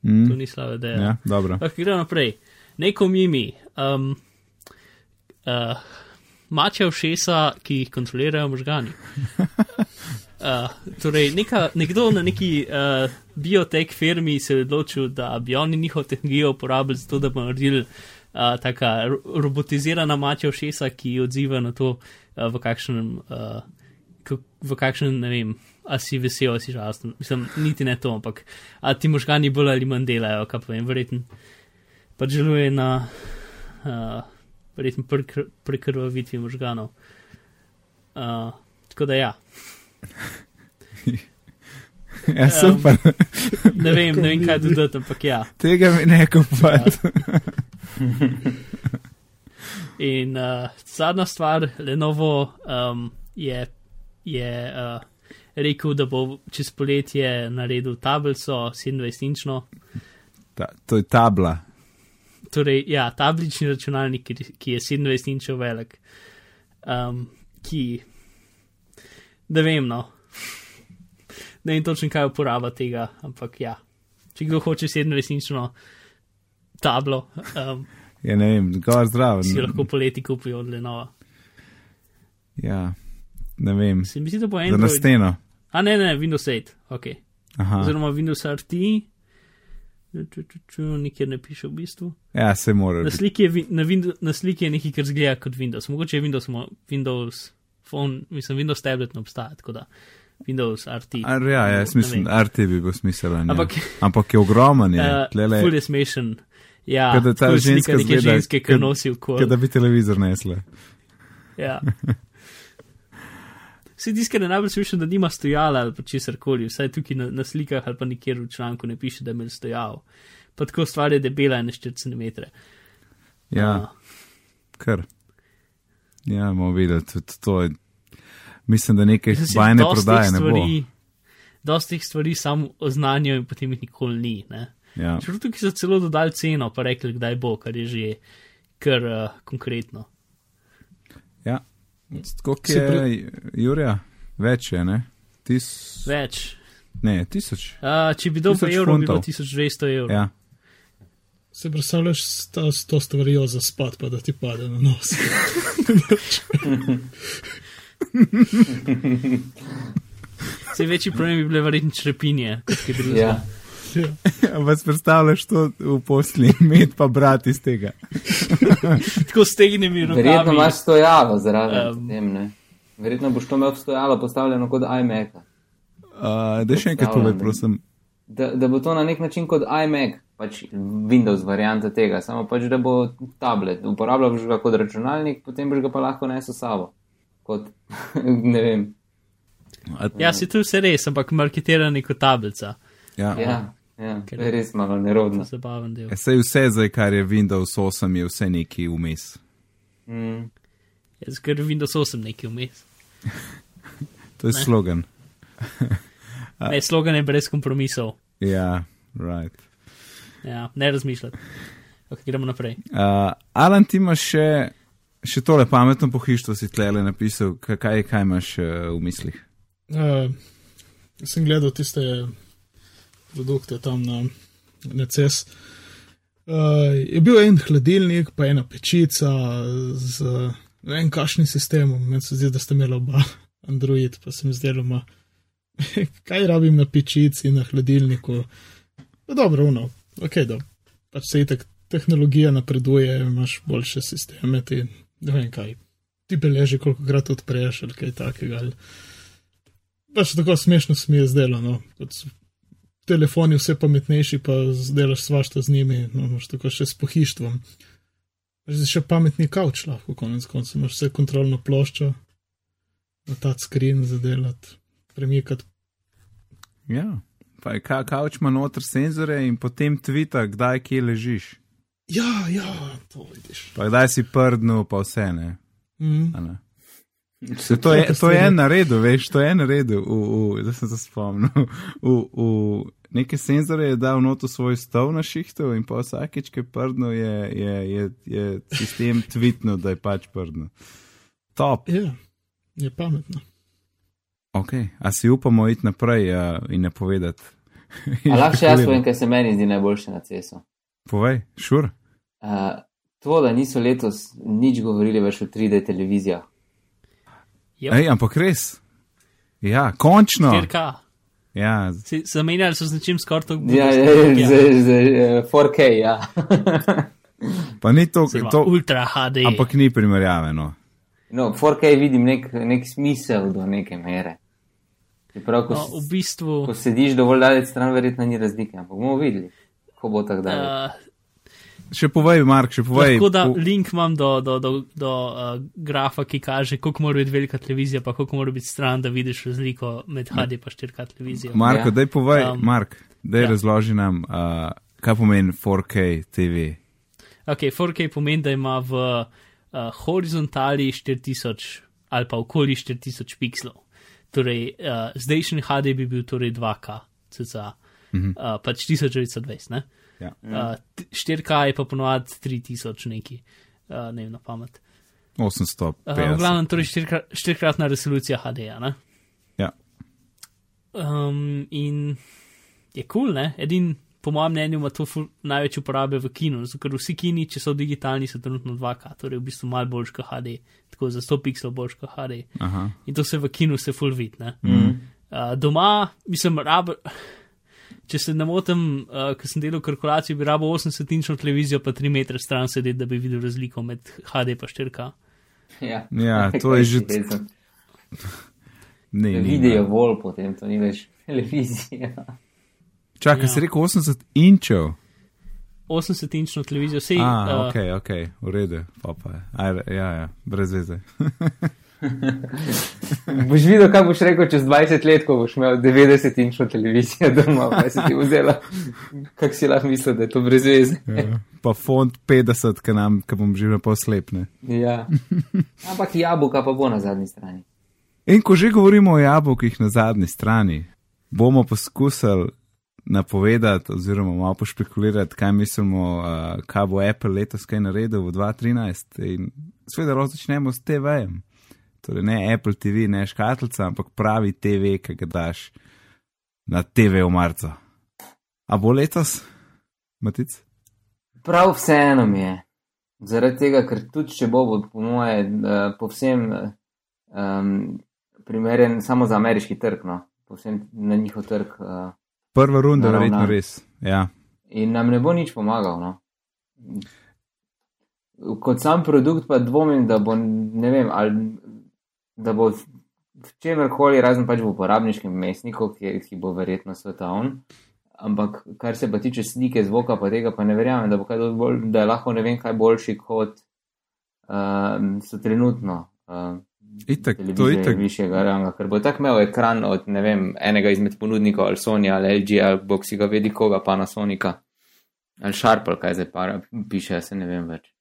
Mm. To ni slaba ideja. Ja, dobro. Ok, gremo naprej. Neko mimi. Um, uh, mače v šesa, ki jih kontrolirajo možgani. Uh, torej, neka, nekdo na neki uh, biotek firmi se je odločil, da bi oni njihovo tehnologijo uporabili za to, da bi naredili uh, taka robotizirana mačja všesa, ki odziva na to, uh, v kakšnem, uh, v kakšnem, ne vem, a si vesel, a si žalosten. Mislim, niti ne to, ampak a ti možgani bolj ali manj delajo, kaj pa vem, verjetno pa želuje na uh, verjetno prekrvavitvi možganov. Uh, tako da ja. Ja, super. Um, ne vem, ne vem, kaj dodati, ampak ja. Tega mi ne kupujete. In uh, zadnja stvar, Lenovo um, je, je uh, rekel, da bo čez poletje naredil tablico 27-inčno. Ta, to je tabla. Torej, ja, tablični računalnik, ki, ki je 27-inčov velik. Um, ki, da vem, no ne vem točno, kaj je uporaba tega, ampak ja, če kdo hoče sedem resnično tablo. Um, ja, ne vem, zgor zdrav. Si lahko poleti kupijo od Lenova. Ja, ne vem. Se mi zdi, da bo eno. Na steno. A ne, ne, Windows 8, ok. Aha. Oziroma Windows RT. Nikjer ne piše v bistvu. Ja, se mora. Na sliki je, na Windows, na sliki je nekaj, kar zgleda kot Windows. Mogoče je Windows, Windows phone, mislim, Windows tablet ne obstaja, tako da. Windows RT. Ar, ja, ja, mislim, RT bi bil smiselen. Ampak, ja. Ampak je ogromen. Je, uh, Ful je smešen. Ja, kada ta ženska zgleda, ženske, ki nosi v kol. Da bi televizor nesle. Ja. Vsi tiskane najbolj smešen, da nima stojala ali pa česar koli, vsaj tukaj na, na slikah ali pa nikjer v članku ne piše, da je imel stojal. Pa tako stvar je debela in 4 cm. Ja, uh. kar. Ja, bomo videli, tudi to je mislim, da nekaj bajne prodaje ne bo. Dosti teh stvari samo oznanjajo in potem jih nikoli ni. Ja. Čeprav tukaj so celo dodali ceno, pa rekli, kdaj bo, kar je že kar uh, konkretno. Kot je pre... Jurija, več je, ne? Tis... Več. Ne, tisoč. Uh, če bi dobil evro, bi bilo funtov. 1200 evrov. Ja. Se predstavljaš s ta- s to stvarjo za spad, pa da ti pade na nos. Vse večji problem bi bile verjetno črepinje. kot kaj drugega. Ja. ja. Vas predstavljaš to v posli, med pa brat iz tega. Tako stegne mi roke. Verjetno imaš stojalo zraven. Um, tem, Verjetno boš to imel stojalo postavljeno kot iMac. Uh, da še enkrat povej, prosim. Da, da bo to na nek način kot iMac, pač Windows varianta tega, samo pač da bo tablet. Uporabljal boš ga kot računalnik, potem boš ga pa lahko nesel sabo. Kot, ne vem. Ja, si tu vse res, ampak marketirani kot tablica. ja. Ja, ja, to je res malo nerodno. Zabaven del. Ja, Sej vse zdaj, kar je Windows 8, je vse neki vmes. Mm. Jaz ker Windows 8 nekaj vmes. To je Ne. slogan. Ne, slogan je brez kompromisov. Ja, right. Ja, ne razmišljati. Ok, gremo naprej. Uh, Alan, ti imaš še, še tole pametno pohištvo, si tlele napisal, Kaj- kaj, kaj imaš uh, v mislih? Uh, sem gledal tiste produkte tam na, na CES. Uh, je bil en hladilnik, pa ena pečica z ne vem, kašnim sistemom. Meni se zdi, da ste imeli oba Android, pa sem zdelo, kaj rabim na pečici, na hladilniku. No, dobro, no, ok, da pač se itek tehnologija napreduje, imaš boljše sisteme, ti ne vem kaj. Ti beleži, koliko krat odpreš ali kaj takega. Ali, pač tako smešno se mi je zdelo. No. Kot telefoni vse pametnejši, pa delaš svašta z njimi, no, imaš tako še s pohištvom. Zdaj še pametni kavč lahko, konec koncev imaš vse kontrolno ploščo, na ta screen zadelati, premikati. Ja, pa je ka, kauč ima noter senzore in potem tvita, kdaj kje ležiš. Ja, ja, to vidiš. Pa kdaj si prdnil, pa vse ne. Mm. a ne. Se, to, je, to je na redu, veš, to je na redu. Da sem se spomnil. V, v neke senzore je dal noto svoj stol na šihtu in pa vsakeč, ki je prdno, je, je, je, je sistem tvitnil, da je pač prdno. Top. Ja, je pametno. Ok, a si upamo iti naprej uh, in ne povedati. A lahko še jaz povem, kaj se meni zdi najboljše na cesu. Povej, šur. Sure. Uh, to, da niso letos nič govorili več o 3D televizijah. Jo, Ej, ampak res. Ja, končno. 4K. Ja, Si- Zamenjali so z nečim skoraj tako. Ja, ja, ja, z, z, uh, 4K, ja. pa ni to, Oziroma to Ultra HD. ampak ni primerjave. No. No, 4K vidim nek, nek smisel do neke mere. Čeprav, ko, no, v bistvu. ko sediš dovolj daleč stran, verjetno ni razlike, ampak bomo videli, ko bo tako dalje. Uh, Še povej, Mark, še povej. Tako da po- link imam do, do, do, do uh, grafa, ki kaže, koliko mora biti velika televizija, pa koliko mora biti stran, da vidiš razliko med HD in 4K televizijo. Marko, Ja. daj povej, Um, Mark, daj ja. ja. razloži nam, uh, kaj pomeni 4K TV. Ok, 4K pomeni, da ima v uh, horizontali 4000 ali pa okoli 4000 pikslov. Torej, uh, zdajšnji HD bi bil torej 2K, cca, Mhm. uh, pač 1920, ne? Ja. Uh, t- 4K je pa ponovadi 3000 neki, uh, ne vem na pamet. 850. Uh, v glavnem, torej štirikrat- štirikratna resolucija HD-ja, ne? Ja. Um, in je kul, cool, ne? Edin, po mojem mnenju, ima to največ uporabe v kinu, zato ker vsi kini, če so digitalni, so trenutno 2K, torej v bistvu malo boljš kot HD, tako za 100 pixel boljš kot HD. Aha. In to se v kinu se full vid, ne? Mm. Uh, doma, mislim, rab. Če se ne motim, uh, ko sem delal kalkulacijo, bi rabo 80-inčno televizijo, pa 3 metre stran sedeti, da bi videl razliko med HD in 4K. Ja. Ja, to je že-. Ne, ne, Video ne. vol, potem to ni več televizija. Čakaj, Ja. si rekel 80 inčev. 80-inčno televizijo, sej. A, uh, ok, ok, v redu, pa pa je. Aj, ja, ja, brez veze. Boš videl, kaj boš rekel čez 20 let, ko boš imel 90-inčno televizijo doma, pa si ti vzela. Kak si lahko mislil, da je to brez veze? Ja. Pa font 50, ki nam, ki bom živel pa slepne. Ja. Ampak jabolka pa bo na zadnji strani. In ko že govorimo o jabolkih na zadnji strani, bomo poskusili napovedati oziroma malo pošpekulirati, kaj mislimo, uh, kaj bo Apple letos kaj naredil v 2013. In seveda lahko začnemo s TV-jem. Torej ne Apple TV, ne škatlica, ampak pravi TV, ki ga daš na TV v marcu. A bo letos, Matic? Prav vseeno mi je. Zaradi tega, ker tudi če bo, bo po moje, uh, povsem um, primeren samo za ameriški trg, no, povsem na njihov trg. Uh, Prva runda, verjetno res. Ja. In nam ne bo nič pomagal. No. Kot sam produkt pa dvomim, da bo, ne vem, ali da bo v čemer koli, razen pač v uporabniškem mestniku, ki, ki bo verjetno svetovn. Ampak kar se pa tiče slike, zvoka, pa tega pa ne verjamem, da, bolj, da je lahko ne vem kaj boljši kot uh, so trenutno. Uh, Itek, to je itek. Višjega ranga, ker bo tak imel ekran od ne vem, enega izmed ponudnikov, ali Sony, ali LG, ali bog si ga vedi koga, pa na Sonika, ali Sharp, ali kaj zdaj para, piše, se ne vem več.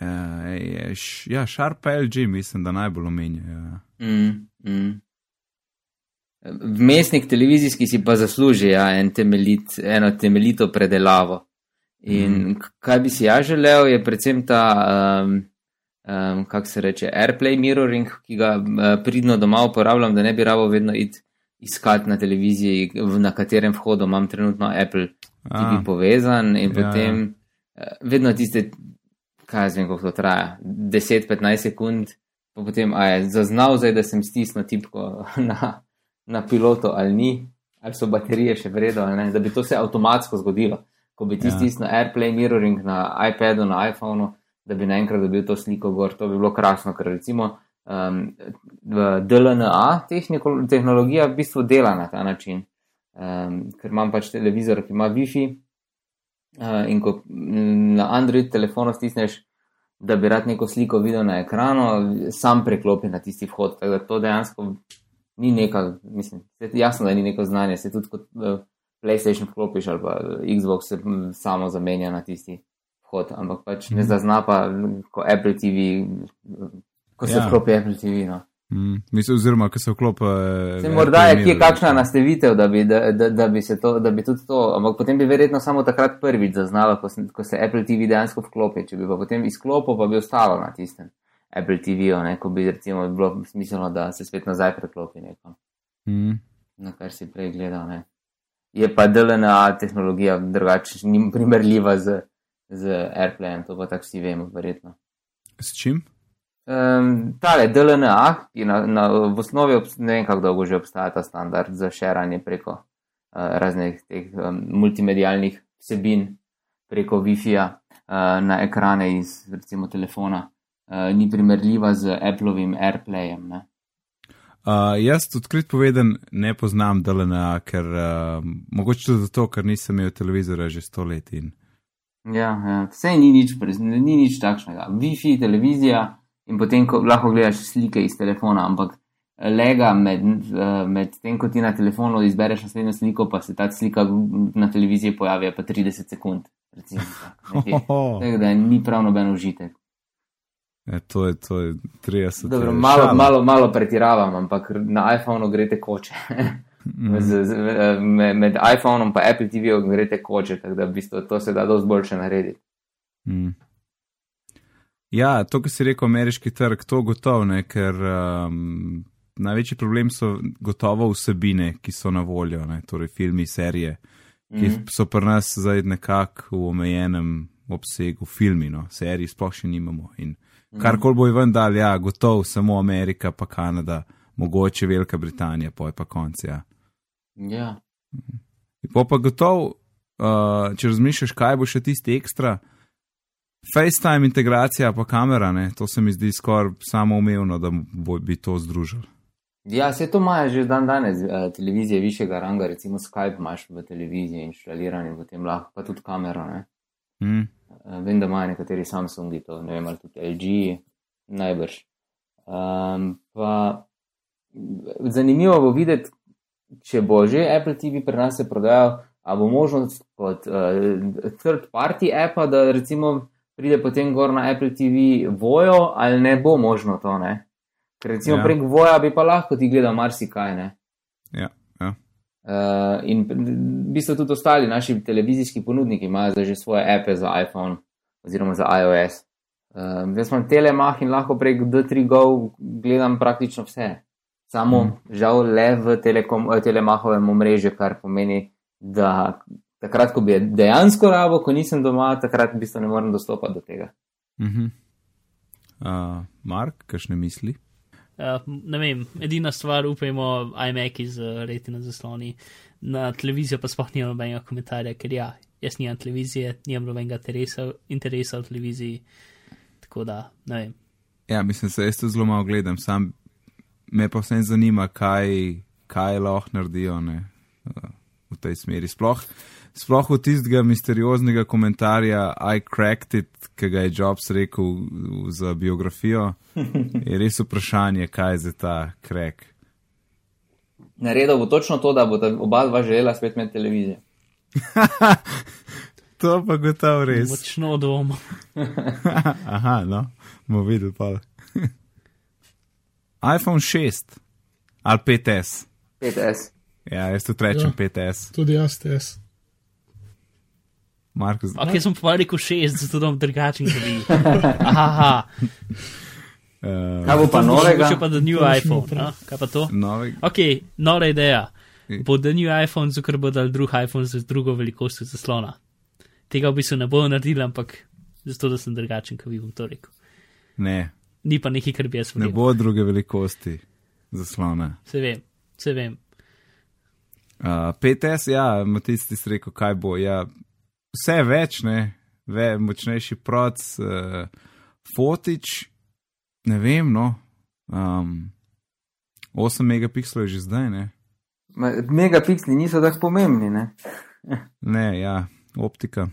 Uh, ja, Sharp LG mislim, da najbolj omenjajo. Ja. Mm, mm. Vmesnik televizijski si pa zasluži ja, en temeljit, eno temeljito predelavo. In mm. kaj bi si ja želel, je predvsem ta, um, um, kako se reče, AirPlay mirroring, ki ga uh, pridno doma uporabljam, da ne bi rabo vedno id iskati na televiziji, na katerem vhodu imam trenutno Apple TV povezan in ja, potem ja. vedno tiste kaj jaz vem, kako to traja, 10-15 sekund, pa potem a je zaznal, zdaj, da sem stisnil tipko na, na pilotu ali ni, ali so baterije še vredo, da bi to se avtomatsko zgodilo. Ko bi ti ja. stisnil AirPlay mirroring na iPadu, na iPhonu, da bi naenkrat dobil to sliko gor, to bi bilo krasno, ker recimo um, DLNA tehnologija v bistvu dela na ta način. Um, ker imam pač televizor, ki ima WiFi, Uh, in ko na Android telefonu stisneš, da bi rad neko sliko videl na ekranu, sam preklopi na tisti vhod. Tako da to dejansko ni nekaj, mislim, jasno, da ni neko znanje. Se tudi kot uh, PlayStation vklopiš ali pa Xbox se samo zamenja na tisti vhod, ampak pač ne mhm. zazna pa kot Apple TV, ko se ja. vklopi Apple TV. No. Mm, mislim, oziroma, ko se vklopi. Se morda je kje kakšna nastavitev, da bi, da, da, da, bi to, da bi tudi to, ampak potem bi verjetno samo takrat prvič zaznala, ko, ko se Apple TV dejansko vklopi. Če bi pa potem izklopil, pa bi ostalo na tistem Apple TV-u, ko bi recimo bilo smiselno, da se spet nazaj preklopi neko. Mm. Na kar si prej gledal. Ne. Je pa DLNA tehnologija drugače, ni primerljiva z, z AirPlayem, to pa tako vsi vemo, verjetno. S čim? Um, tale DLNA, ki na, na, v osnovi ne vem, kako dolgo že obstaja ta standard za širanje preko uh, raznih teh um, multimedijalnih vsebin, preko Wi-Fi-ja uh, na ekrane iz recimo telefona, uh, ni primerljiva z Appleovim AirPlayem. Ne? Uh, jaz odkrit povedan ne poznam DLNA, ker uh, mogoče tudi zato, ker nisem imel televizora že sto let. In... Ja, ja, vse ni nič, ni nič takšnega. Wi-Fi, televizija in potem lahko gledaš slike iz telefona, ampak lega med, med tem, ko ti na telefonu izbereš naslednjo sliko, pa se ta slika na televiziji pojavi pa 30 sekund. Recimo, tak, da ni prav noben užitek. E, to je, to je 30 sekund. Malo, malo, malo pretiravam, ampak na iPhonu grete koče. Mm. Z, z, med, med iPhonom in Apple TV-jem grete koče, tako da v bistvu to se da dosti boljše narediti. Mm. Ja, to, kar si rekel, ameriški trg, to gotovo ne, ker um, največji problem so gotovo vsebine, ki so na voljo, ne, torej filmi, serije, ki mm so pri nas zdaj nekako v omejenem obsegu, filmi, no, seriji sploh še nimamo. In mm kar kol bo ven dal, ja, gotovo samo Amerika, pa Kanada, mogoče Velika Britanija, poj pa konci. Ja. ja. Po pa gotovo, uh, če razmišljaš, kaj bo še tisti ekstra. FaceTime integracija pa kamera, ne? to se mi zdi skoraj samoumevno, da bi to združili. Ja, se to imajo že dan danes, eh, televizije višjega ranga, recimo Skype imaš v televiziji inštaliran in potem lahko pa tudi kamero. Mm. Vem, da imajo nekateri Samsungi to, ne vem, ali tudi LG, najbrž. Um, pa zanimivo bo videti, če bo že Apple TV pri nas se prodajal, ali bo možnost kot uh, third party appa, da recimo pride potem gor na Apple TV vojo, ali ne bo možno to. Ne? Ker recimo ja. prek voja bi pa lahko ti gledal marsikaj. Ne? Ja. ja. Uh, in v bistvu tudi ostali naši televizijski ponudniki imajo že svoje appe za iPhone oziroma za iOS. Um, jaz imam telemah in lahko prek D3 Go gledam praktično vse. Samo mm. žal le v telekom, telemahovem omrežju, kar pomeni, da takrat, ko bi dejansko rabo, ko nisem doma, takrat v bistvu ne morem dostopati do tega. Mm -hmm. uh, Mark, kakšne misli? Uh, ne vem, edina stvar, upajmo, iMac iz uh, retina zasloni, na televizijo pa sploh nimam nobenega komentarja, ker ja, jaz nimam televizije, nimam nobenega interesa, interesa v televiziji, tako da ne vem. Ja, mislim, se jaz to zelo malo gledam, sam me pa vsem zanima, kaj, kaj lahko naredijo ne, uh, v tej smeri. Sploh, sploh od tistega misterioznega komentarja I cracked it, ki ga je Jobs rekel za biografijo, je res vprašanje, kaj je za ta crack. Naredil bo točno to, da bo oba dva želela spet imeti televizijo. to pa gotovo res. Močno dvomim. Aha, no, bomo videli pa. iPhone 6 ali 5S. 5S. Ja, jaz tudi rečem ja, 5S. Tudi jaz, TS. Marko, ok, sem pa rekel 6, zato da bom drugačen kot vi. Aha. Uh, Kaj bo pa novega? Če pa da new iPhone, no? kaj pa to? Novega. Ok, nora ideja. Bo da new iPhone, zato bo dal drug iPhone z drugo velikostjo zaslona. Tega v bistvu ne bodo naredili, ampak zato, da sem drugačen, kot vi bom to rekel. Ne. Ni pa nekaj, kar bi jaz videl. Ne bo druge velikosti zaslona. Se vem, se vem. Uh, 5S, ja, Matic ti si rekel, kaj bo. Ja, vse več, ne, Ve, močnejši proc, uh, fotič, ne vem, no. Um, 8 megapikslov je že zdaj, ne. Megapiksli niso tako pomembni, ne. ne, ja, optika.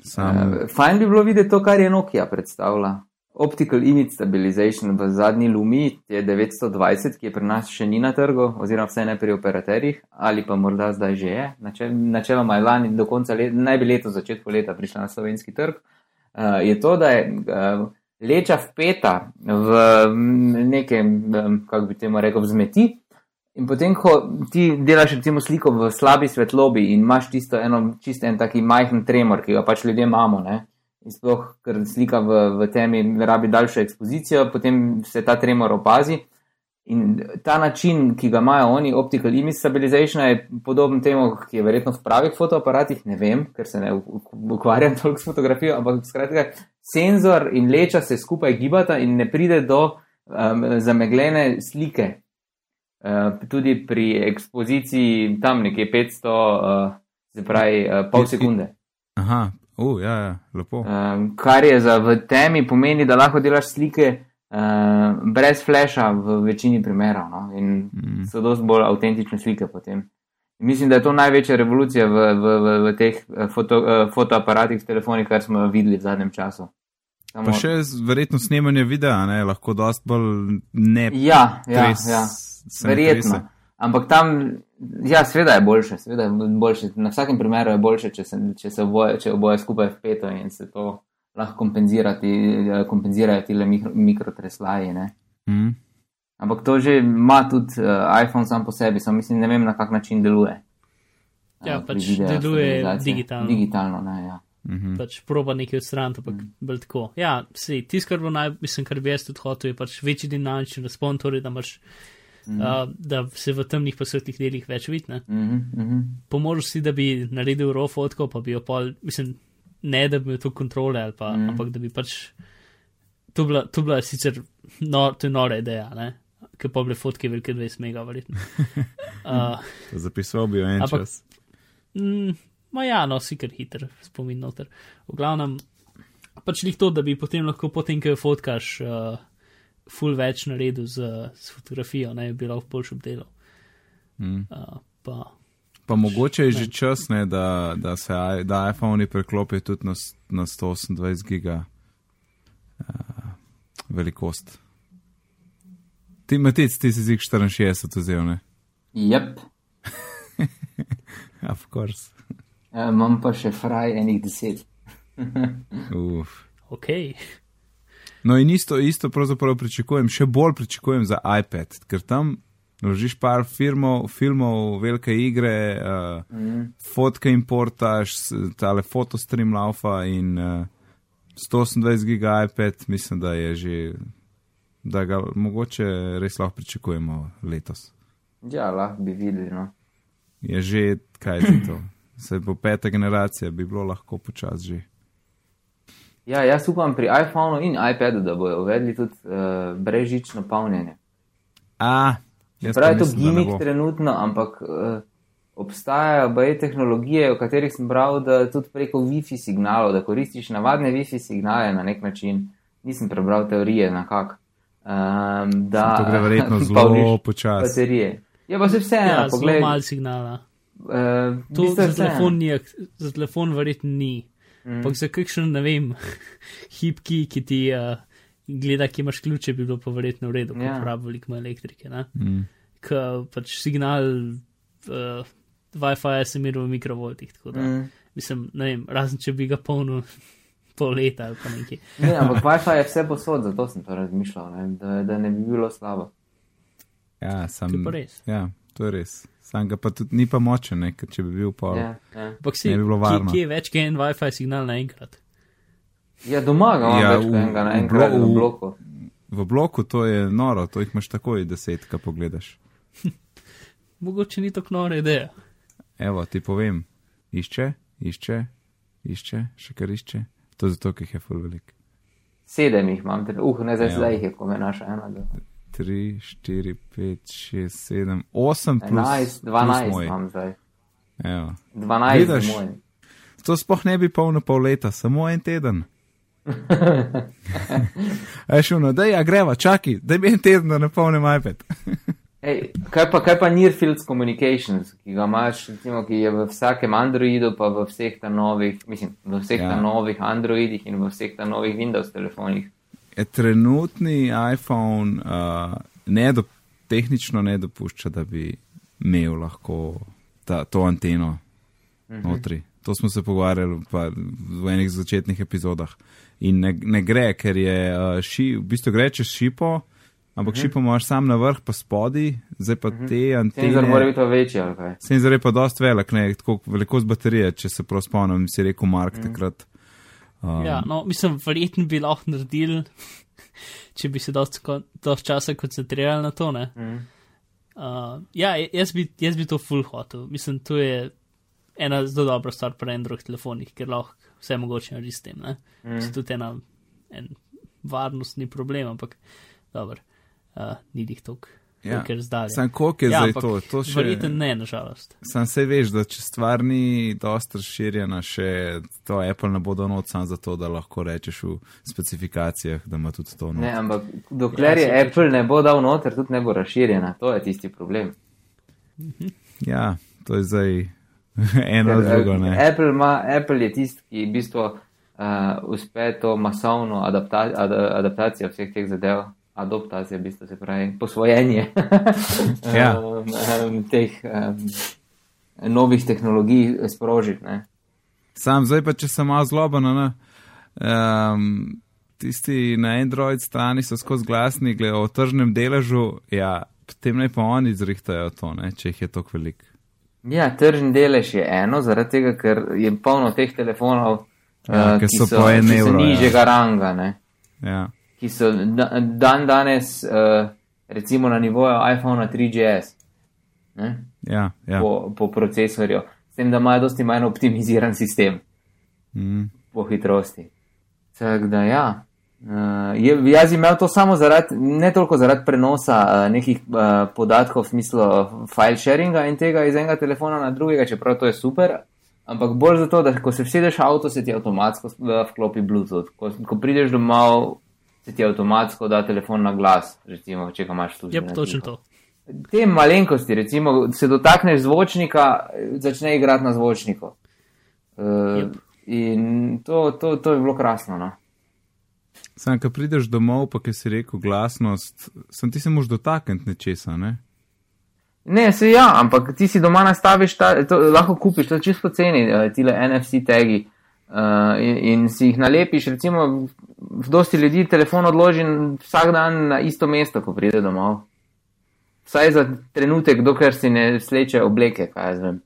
Sam... Uh, fajn bi bilo videti to, kar je Nokia predstavila. Optical Image Stabilization v zadnji Lumi je 920, ki je pri nas še ni na trgu, oziroma vse ne pri operaterjih, ali pa morda zdaj že je. Načeloma je lani do konca leta, naj bi leto začetku leta prišla na slovenski trg. Uh, je to, da je uh, leča vpeta v neke, um, kako bi temu rekel, vzmeti. In potem, ko ti delaš recimo sliko v slabi svetlobi in imaš tisto eno, čisto en taki majhen tremor, ki ga pač ljudje imamo, ne? In sploh, ker slika v, v temi rabi daljšo ekspozicijo, potem se ta tremor opazi. In ta način, ki ga imajo oni, optical image stabilization, je podoben temu, ki je verjetno v pravih fotoaparatih, ne vem, ker se ne ukvarjam toliko s fotografijo, ampak skratka, senzor in leča se skupaj gibata in ne pride do um, zamegljene slike. Uh, tudi pri ekspoziciji tam nekje 500, uh, se pravi, uh, pol sekunde. Aha, Uh, ja, ja, lepo. Um, kar je za v temi pomeni, da lahko delaš slike uh, brez flasha v večini primerov no? in mm. so dosti bolj avtentične slike potem. In mislim, da je to največja revolucija v, v, v, v teh eh, foto, fotoaparatih s telefoni, kar smo videli v zadnjem času. Samo... Pa še verjetno snemanje videa, ne? lahko dosti bolj ne. Ja, ja, ja. verjetno. Trese. Ampak tam, ja, sveda je boljše, sveda je boljše. Na vsakem primeru je boljše, če se, če se oboje, če oboje skupaj vpeto in se to lahko kompenzirati, kompenzirajo ti le mikro, mikrotreslaji. Mm. Ampak to že ima tudi uh, iPhone sam po sebi, samo mislim, ne vem, na kak način deluje. Ja, uh, pač deluje digitalno. Digitalno, ne, ja. Mm -hmm. Pač proba nekaj odstraniti, ampak mm. bolj tako. Ja, si, tisto, kar bo naj, mislim, kar bi jaz tudi hotel, je pač večji dinamični razpon, torej da imaš mm -hmm. uh, da se v temnih posvetnih delih več vidi. Mm -hmm. Pomožil si, da bi naredil raw fotko, pa bi jo pol, mislim, ne da bi imel to kontrole, ali pa, mm -hmm. ampak da bi pač. To bila, to bila sicer no, to nora ideja, ki pa bile fotke velike 20 mega, verjetno. Uh, Zapisal bi jo en ampak, čas. Mm, ma ja, no, si kar hiter spomin noter. V glavnem, pač njih to, da bi potem lahko potem, ko jo fotkaš. Uh, ful več naredil z, z fotografijo, ne bi lahko boljši obdelal. Mm. Uh, pa, pa mogoče je ne. že čas, ne, da, da se da iPhone preklopijo tudi na, na 128 giga uh, velikost. Ti matic, ti si zik 64 vzel, ne? Jep. of course. Ja, imam pa še fraj enih deset. Uf. Ok. No, in isto, isto pravzaprav pričakujem, še bolj pričakujem za iPad, ker tam vložiš par firmov, filmov, velike igre, uh, mm. fotke importaš, tale fotostream laufa in uh, 128 giga iPad, mislim, da je že, da ga mogoče res lahko pričakujemo letos. Ja, lahko bi videli. No. Je že, kaj je to? Se bo peta generacija, bi bilo lahko počasi že. Ja, jaz upam pri iPhonu in iPadu, da bodo uvedli tudi uh, brežično polnjenje. A, Pravi to gimik trenutno, ampak uh, obstajajo baje tehnologije, o katerih sem bral, da tudi preko Wi-Fi signalov, da koristiš navadne Wi-Fi signale na nek način. Nisem prebral teorije na kak. Um, da To gre verjetno zelo počasi. baterije. Ja, pa se vseeno, Ja, zelo poglej. malo signala. Uh, To za telefon, ni, za telefon verjetno ni. Mm. Ampak za kakšen, ne vem, hipki, ki ti uh, gleda, ki imaš ključe, bi bilo pa verjetno v redu, ko Ja. uporablja veliko elektrike. Mm. Ker pač signal uh, Wi-Fi se meri v mikrovoltih. Tako da, mm. Mm. mislim, ne vem, razen če bi ga polnil pol leta ali pa nekaj. Ne, ampak Wi-Fi je vse posod, zato sem to razmišljal, ne, da, da ne bi bilo slabo. Ja, To sam, je pa res. ja, to je res. Sam ga pa tudi ni pa močen, ne, ker če bi bil pol. Ja, ja. Ampak si, Ne bi bilo kje, varno. kje je več kot en Wi-Fi signal naenkrat? ja doma ga imam Ja, več kot v- enega naenkrat blo- v v- bloku. V bloku to je noro, to jih imaš takoj deset, kaj pogledaš. Mogoče ni tako nora ideja. Evo, ti povem, išče, išče, išče, še kar išče. To je zato, ker jih je full velik. Sedem jih imam, uh, ne zdaj, zdaj jih je, ko me naša ena, dva. 3, 4, 5, 6, 7, 8 plus, 11, plus 12 moj. imam zdaj. Evo. 12 Vidiš? je moj. To sploh ne bi polno pol leta, samo en teden. Aj šuno, da ja greva, čakaj, da bi en teden, da ne polnem iPad. Ej, kaj, pa, kaj pa Near Fields Communications, ki ga imaš, recimo, ki je v vsakem Androidu, pa v vseh ta novih, mislim, v vseh Ja. ta novih Androidih in v vseh ta novih Windows telefonih. Trenutni iPhone uh, ne do, tehnično ne dopušča, da bi imel lahko ta, to anteno Mhm. notri. To smo se pogovarjali v enih začetnih epizodah. In ne, ne gre, ker je uh, ši, v bistvu gre čez šipo, ampak Mhm. šipo imaš sam na vrh, pa spodi, zdaj pa te Senzor mora antene. biti večji, ali kaj? Senzor je pa dost velik, ne, tako velikost baterije, če se prav spomnim, si rekel Mark Mhm. takrat. Um, Ja, no, mislim, verjetno bi lahko naredili, če bi se dosti časa koncentrirali na to. Ne? Mm. Uh, ja, jaz bi, jaz bi to full hotel. Mislim, to je ena zelo dobra stvar pri Android telefonih, ker lahko vse mogoče naredi s tem. Ne? Mm. Se tudi ena, en varnostni problem, ampak dobro, uh, ni jih toliko, Ja. Sam koliko je Ja, zdaj to? to še... Verjetno ne, nažalost. Sam se veš, da če stvar ni dosti razširjena, še to Apple ne bo dal not sam zato, da lahko rečeš v specifikacijah, da ima tudi to not. Ne, ampak dokler Ja, je Apple ne bo dal noter, tudi ne bo razširjena. To je tisti problem. Ja, to je zdaj eno Ker, drugo, ne. Apple, ima, Apple je tisti, ki v bistvu uh, uspe to masovno adapta, ad, adaptacijo vseh teh zadev. Adoptacija, v bistvu se pravi posvojenje Ja. um, um, teh um, novih tehnologij sprožiti. ne. Sam zdaj pa, če sem malo zloben, ne. Um, tisti na Android strani so skozi glasni, glede o tržnem deležu, ja, potem naj pa oni zrihtajajo to, ne, če jih je toliko velik. Ja, tržni delež je eno, zaradi tega, ker je polno teh telefonov, Ja, uh, ki ki so so, po en ki so evro, ja. nižjega ranga. Ne. Ja, ki so da, dan danes, uh, recimo na nivoju iPhona 3GS, ne, ja, ja. po, po procesorju, s tem, da imajo dosti manj optimiziran sistem Mm. po hitrosti. Tako da ja. Uh, je, jaz imel to samo zaradi, ne toliko zaradi prenosa uh, nekih uh, podatkov v smislu file sharinga in tega iz enega telefona na drugega, čeprav to je super, ampak bolj zato, da ko se vsedeš v avto, se ti avtomatsko vklopi Bluetooth. Ko, ko prideš domov, se ti avtomatsko da telefon na glas, recimo, če ga imaš tudi. Je pa točno to. Te malenkosti, recimo, se dotakneš zvočnika, začne igrati na zvočniku. Uh. In to, to, to je bilo krasno. No? Sam, ko prideš domov, pa ki si rekel glasnost, sem ti se mož dotakniti nečesa, ne? Ne, se ja, ampak ti si doma nastaviš, ta, to, lahko kupiš, to je čisto ceni, tile NFC tagi. Uh, in, in si jih nalepiš, recimo, v dosti ljudi telefon odloži vsak dan na isto mesto, ko pride domov. Vsaj za trenutek, dokler si ne sleče obleke, kaj jaz vem.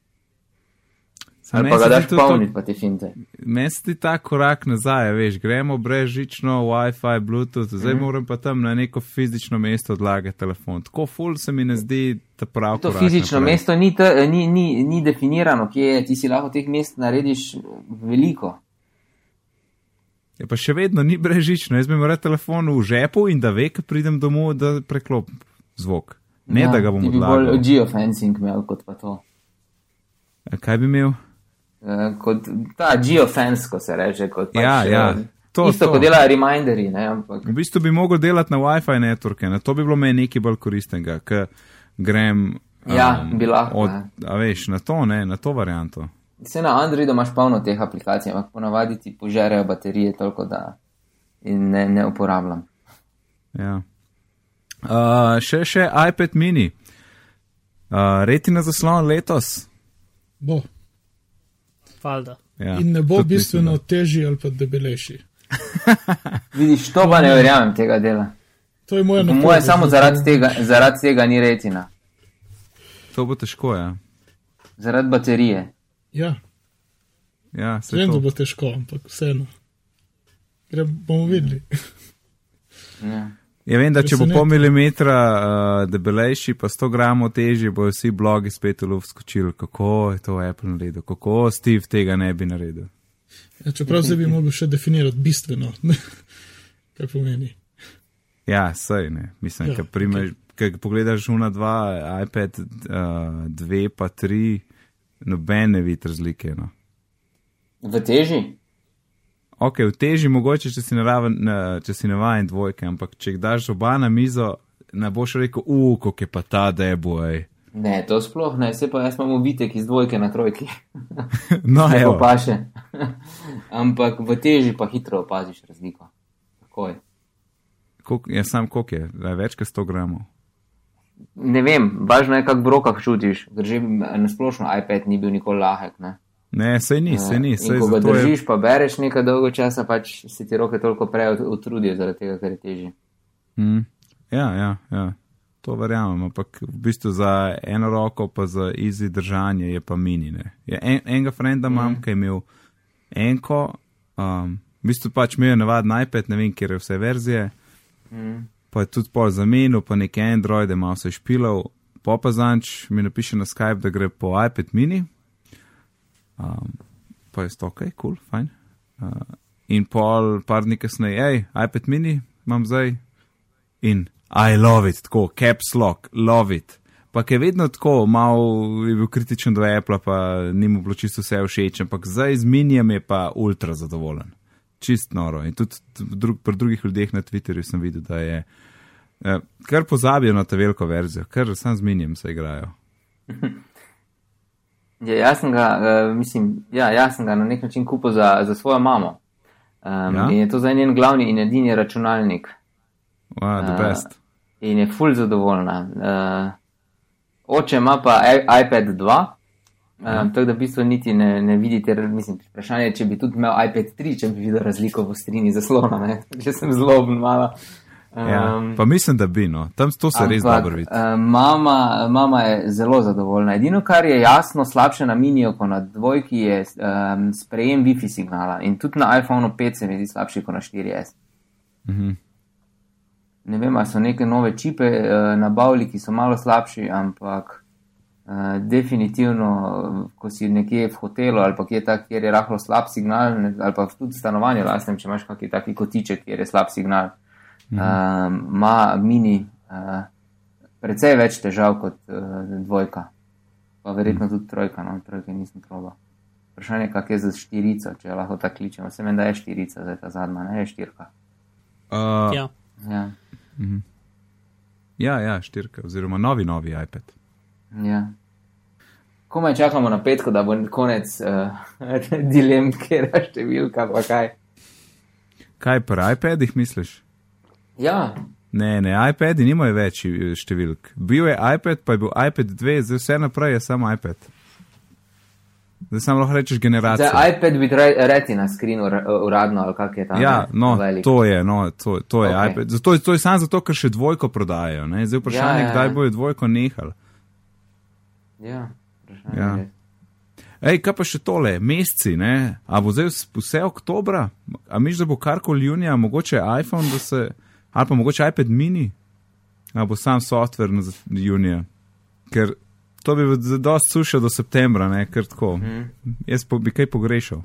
Ali pa ga daš to- polniti, pa ti finte. Meni se ti ta korak nazaj, veš, gremo brezžično, WiFi, Bluetooth, zdaj mm. moram pa tam na neko fizično mesto odlagati telefon. Tako ful se mi ne zdi prav. To fizično naprej. mesto ni, t, ni, ni, ni definirano, kje je, ti si lahko teh mest narediš veliko. Je pa še vedno ni brezžično, jaz bi moral telefon v žepu in da ve, ko pridem domov, da preklopim zvok. Ne, ja, da ga bom ti bi bolj odlagal. geofencing imel kot pa to. A Kaj bi imel? Uh, kot ta geofence, ko se reče. Kot pač, Ja, ja, eh, to, isto to. kot dela reminderji, ne, ampak V bistvu bi mogel delati na WiFi networke, na to bi bilo meni nekaj bolj koristnega, ker grem. Ja, bi lahko, Od, ja. a veš, na to, ne, na to varianto. vse na Androidu imaš polno teh aplikacij, ampak ponavadi ti požerejo baterije toliko, da in ne, ne uporabljam. Ja. Uh, še, še iPad mini. Uh, retina zaslon letos. Bo. Falda. Ja, In ne bo bistveno mislim, težji ali pa debelejši. Vidiš, to pa ne verjamem tega dela. To je moja Po napoved. moje samo zaradi tega, zaradi tega ni retina, To bo težko, ja. zaradi baterije. Ja, ja se vem, da to. bo težko, ampak vseeno. Gre, bomo videli. Ja. Ja, vem, da če bo pol milimetra uh, debelejši, pa 100 gramov težji, bojo vsi blogi spet v luft skočili, kako je to Apple naredil, kako Steve tega ne bi naredil. Ja, čeprav zdaj bi mogel še definirati bistveno, kaj pomeni. Ja, sej ne. Mislim, Ja, primeš, okay. pogledaš una dva, iPad uh, dve pa tri, noben ne vidi razlike. No. V teži? Ok, v teži mogoče, če si, naraven, na- če si navajen dvojke, ampak če daš oba na mizo, ne boš rekel, kako je pa ta deboj. Ne, to sploh ne, se pa jaz imam vitek iz dvojke na trojki. No, Ne evo. paše. Ampak v teži pa hitro opaziš razliko. Takoj. Koliko, ja, sam koliko je, Da je več kot 100 gramov. Ne vem, važno je, kako v rokah čutiš, ker že na splošno iPad ni bil nikoli lahek. Ne? Ne, sej ni, sej ni, In sej ko ga zato je. držiš, pa bereš nekaj dolgo časa, pač se ti roke toliko prej ut- utrudijo, zaradi tega, ker je težje. Mm, ja, ja, ja, to verjamem, ampak v bistvu za eno roko, pa za easy držanje je pa minine. Ja, en, enega frenda imam, ki je imel enko, um, v bistvu pač imel navaden iPad, ne vem, kje je vse verzije, Mm. pa je tudi pol zamenil, pa neke Androide, malo se špilal, pa pa zanč mi napiše na Skype, da gre po iPad mini. Um, pa je to ok, cool, fajn. Uh, in pol, par dni kasneje, hej, iPad mini imam zdaj in I love it, tako, caps lock, love it. Pa je vedno tako, malo je bil kritičen do Apple, pa ni mu bilo čisto vse všeč, ampak zdaj z minijem je pa ultra zadovoljen. Čist noro. In tudi drug, pri drugih ljudeh na Twitterju sem videl, da je eh, kar pozabijo na ta veliko verzijo, kar sam z minijem se igrajo. Ja, jaz sem ga, uh, mislim, ja, jaz sem ga na nek način kupil za, za svojo mamo. Um, Ja? In je to zdaj njen glavni in edini računalnik. Wow, the Uh, best. In je ful zadovoljna. Uh, oče ima pa i- iPad 2. Um, tako da v bistvu niti ne, ne vidite, mislim, vprašanje je, če bi tudi imel iPad 3, če bi videl razliko v strini zaslona, ne? če sem zloben malo. Um, Ja, pa mislim, da bi, no, tam to se res dobro vidi. Uh, mama, mama je zelo zadovoljna. Edino, kar je jasno slabše na miniju, kot na dvojki, je um, sprejem Wi-Fi signala. In tudi na iPhonu 5 se mi zdi slabši kot na 4S. Mhm. Ne vem, ali so neke nove čipe uh, nabavili, ki so malo slabši, ampak uh, definitivno, ko si nekje v hotelu ali pa kje tak, kjer je rahlo slab signal, ali pa tudi v stanovanju, lastnem, če imaš kakšen taki kotiček, kjer je slab signal, ima uh, mini uh, precej več težav kot uh, dvojka. Pa verjetno tudi trojka, no, trojke nisem proba. Vprašanje, kak je za štirico, če jo lahko tako kličemo. Se meni, da je štirica, zdaj ta zadnja, ne je štirka. Uh, Ja. Ja. ja, ja, štirka, oziroma novi, novi iPad. Ja. Komaj čakamo na petko, da bo konec uh, dilem, kjer je številka, pa kaj. Kaj pri iPadih misliš? Ja, Ne, ne, iPadi nimajo več številk. Bil je iPad, pa je bil iPad 2, zdaj vse naprej je samo iPad. Zdaj samo lahko rečeš generacija. za iPad bi reti na skrinu uradno, ali kak je ta. Ja, no, velik. to je, no, to, to je Ok. iPad. Zato, to je samo zato, ker še dvojko prodajajo. Ne? Zdaj vprašanje, Ja, ja, kdaj ja. bojo dvojko nehali. Ja, vprašanje Ja. je. Ej, kaj pa še tole, meseci, ne? A bo zdaj vse oktobra? A miš, da bo karkoli junija, mogoče iPhone, da se, ali pa mogoče iPad mini? A bo sam softver na junija? Ker to bi dosti suše do septembra, ne, ker tako. Mhm. Jaz pa bi kaj pogrešal.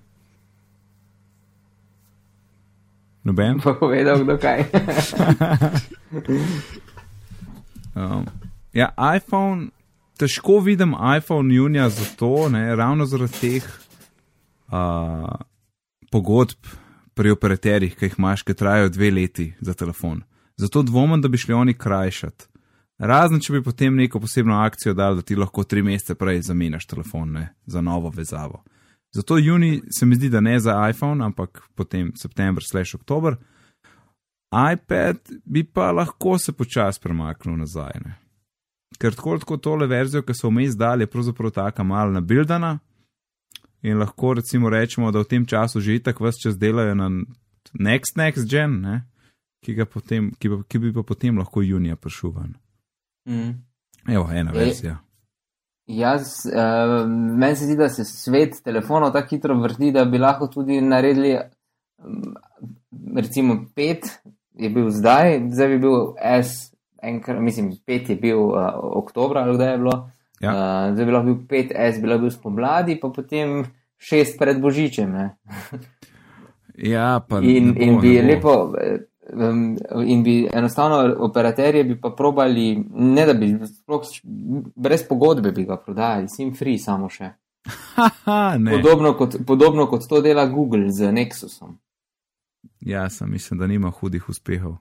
Noben? Pa povedal, kdo kaj. Um, ja, iPhone, težko vidim iPhone junija zato, ne, ravno zaradi teh uh, pogodb pri operaterjih, ki jih imaš, ki trajajo dve leti za telefon. Zato dvomim, da bi šli oni krajšati. Razen, če bi potem neko posebno akcijo dal, da ti lahko tri mesece prej zamenjaš telefon ne, za novo vezavo. Zato juni se mi zdi, da ne za iPhone, ampak potem september, slash oktober. iPad bi pa lahko se počasi premaknil nazaj. Ne. Ker tako tako tole verzijo, ki so vmes dali, je pravzaprav taka malo nabildana. In lahko recimo rečemo, da v tem času že itak vse čas delajo na next, next gen, ne, ki, potem, ki, bi, ki bi pa potem lahko junija prišel ven. Mhm. Evo, ena Ej. verzija. Jaz, uh, meni se zdi, da se svet telefonov tako hitro vrti, da bi lahko tudi naredili, um, recimo, pet je bil zdaj, zdaj bi bil S, enkrat, mislim, pet je bil uh, oktobra, ali kdaj je bilo. Ja. Uh, zdaj bi lahko bil pet S, bi lahko bil spomladi, pa potem šest pred Božičem. Ne? Ja, pa In, bo, in bi bo. lepo, um, in bi enostavno operaterje bi pa probali, ne da bi sploh brez pogodbe bi ga prodajali, sim free samo še. Podobno kot, podobno kot to dela Google z Nexusom. Ja, sem mislim, da nima hudih uspehov.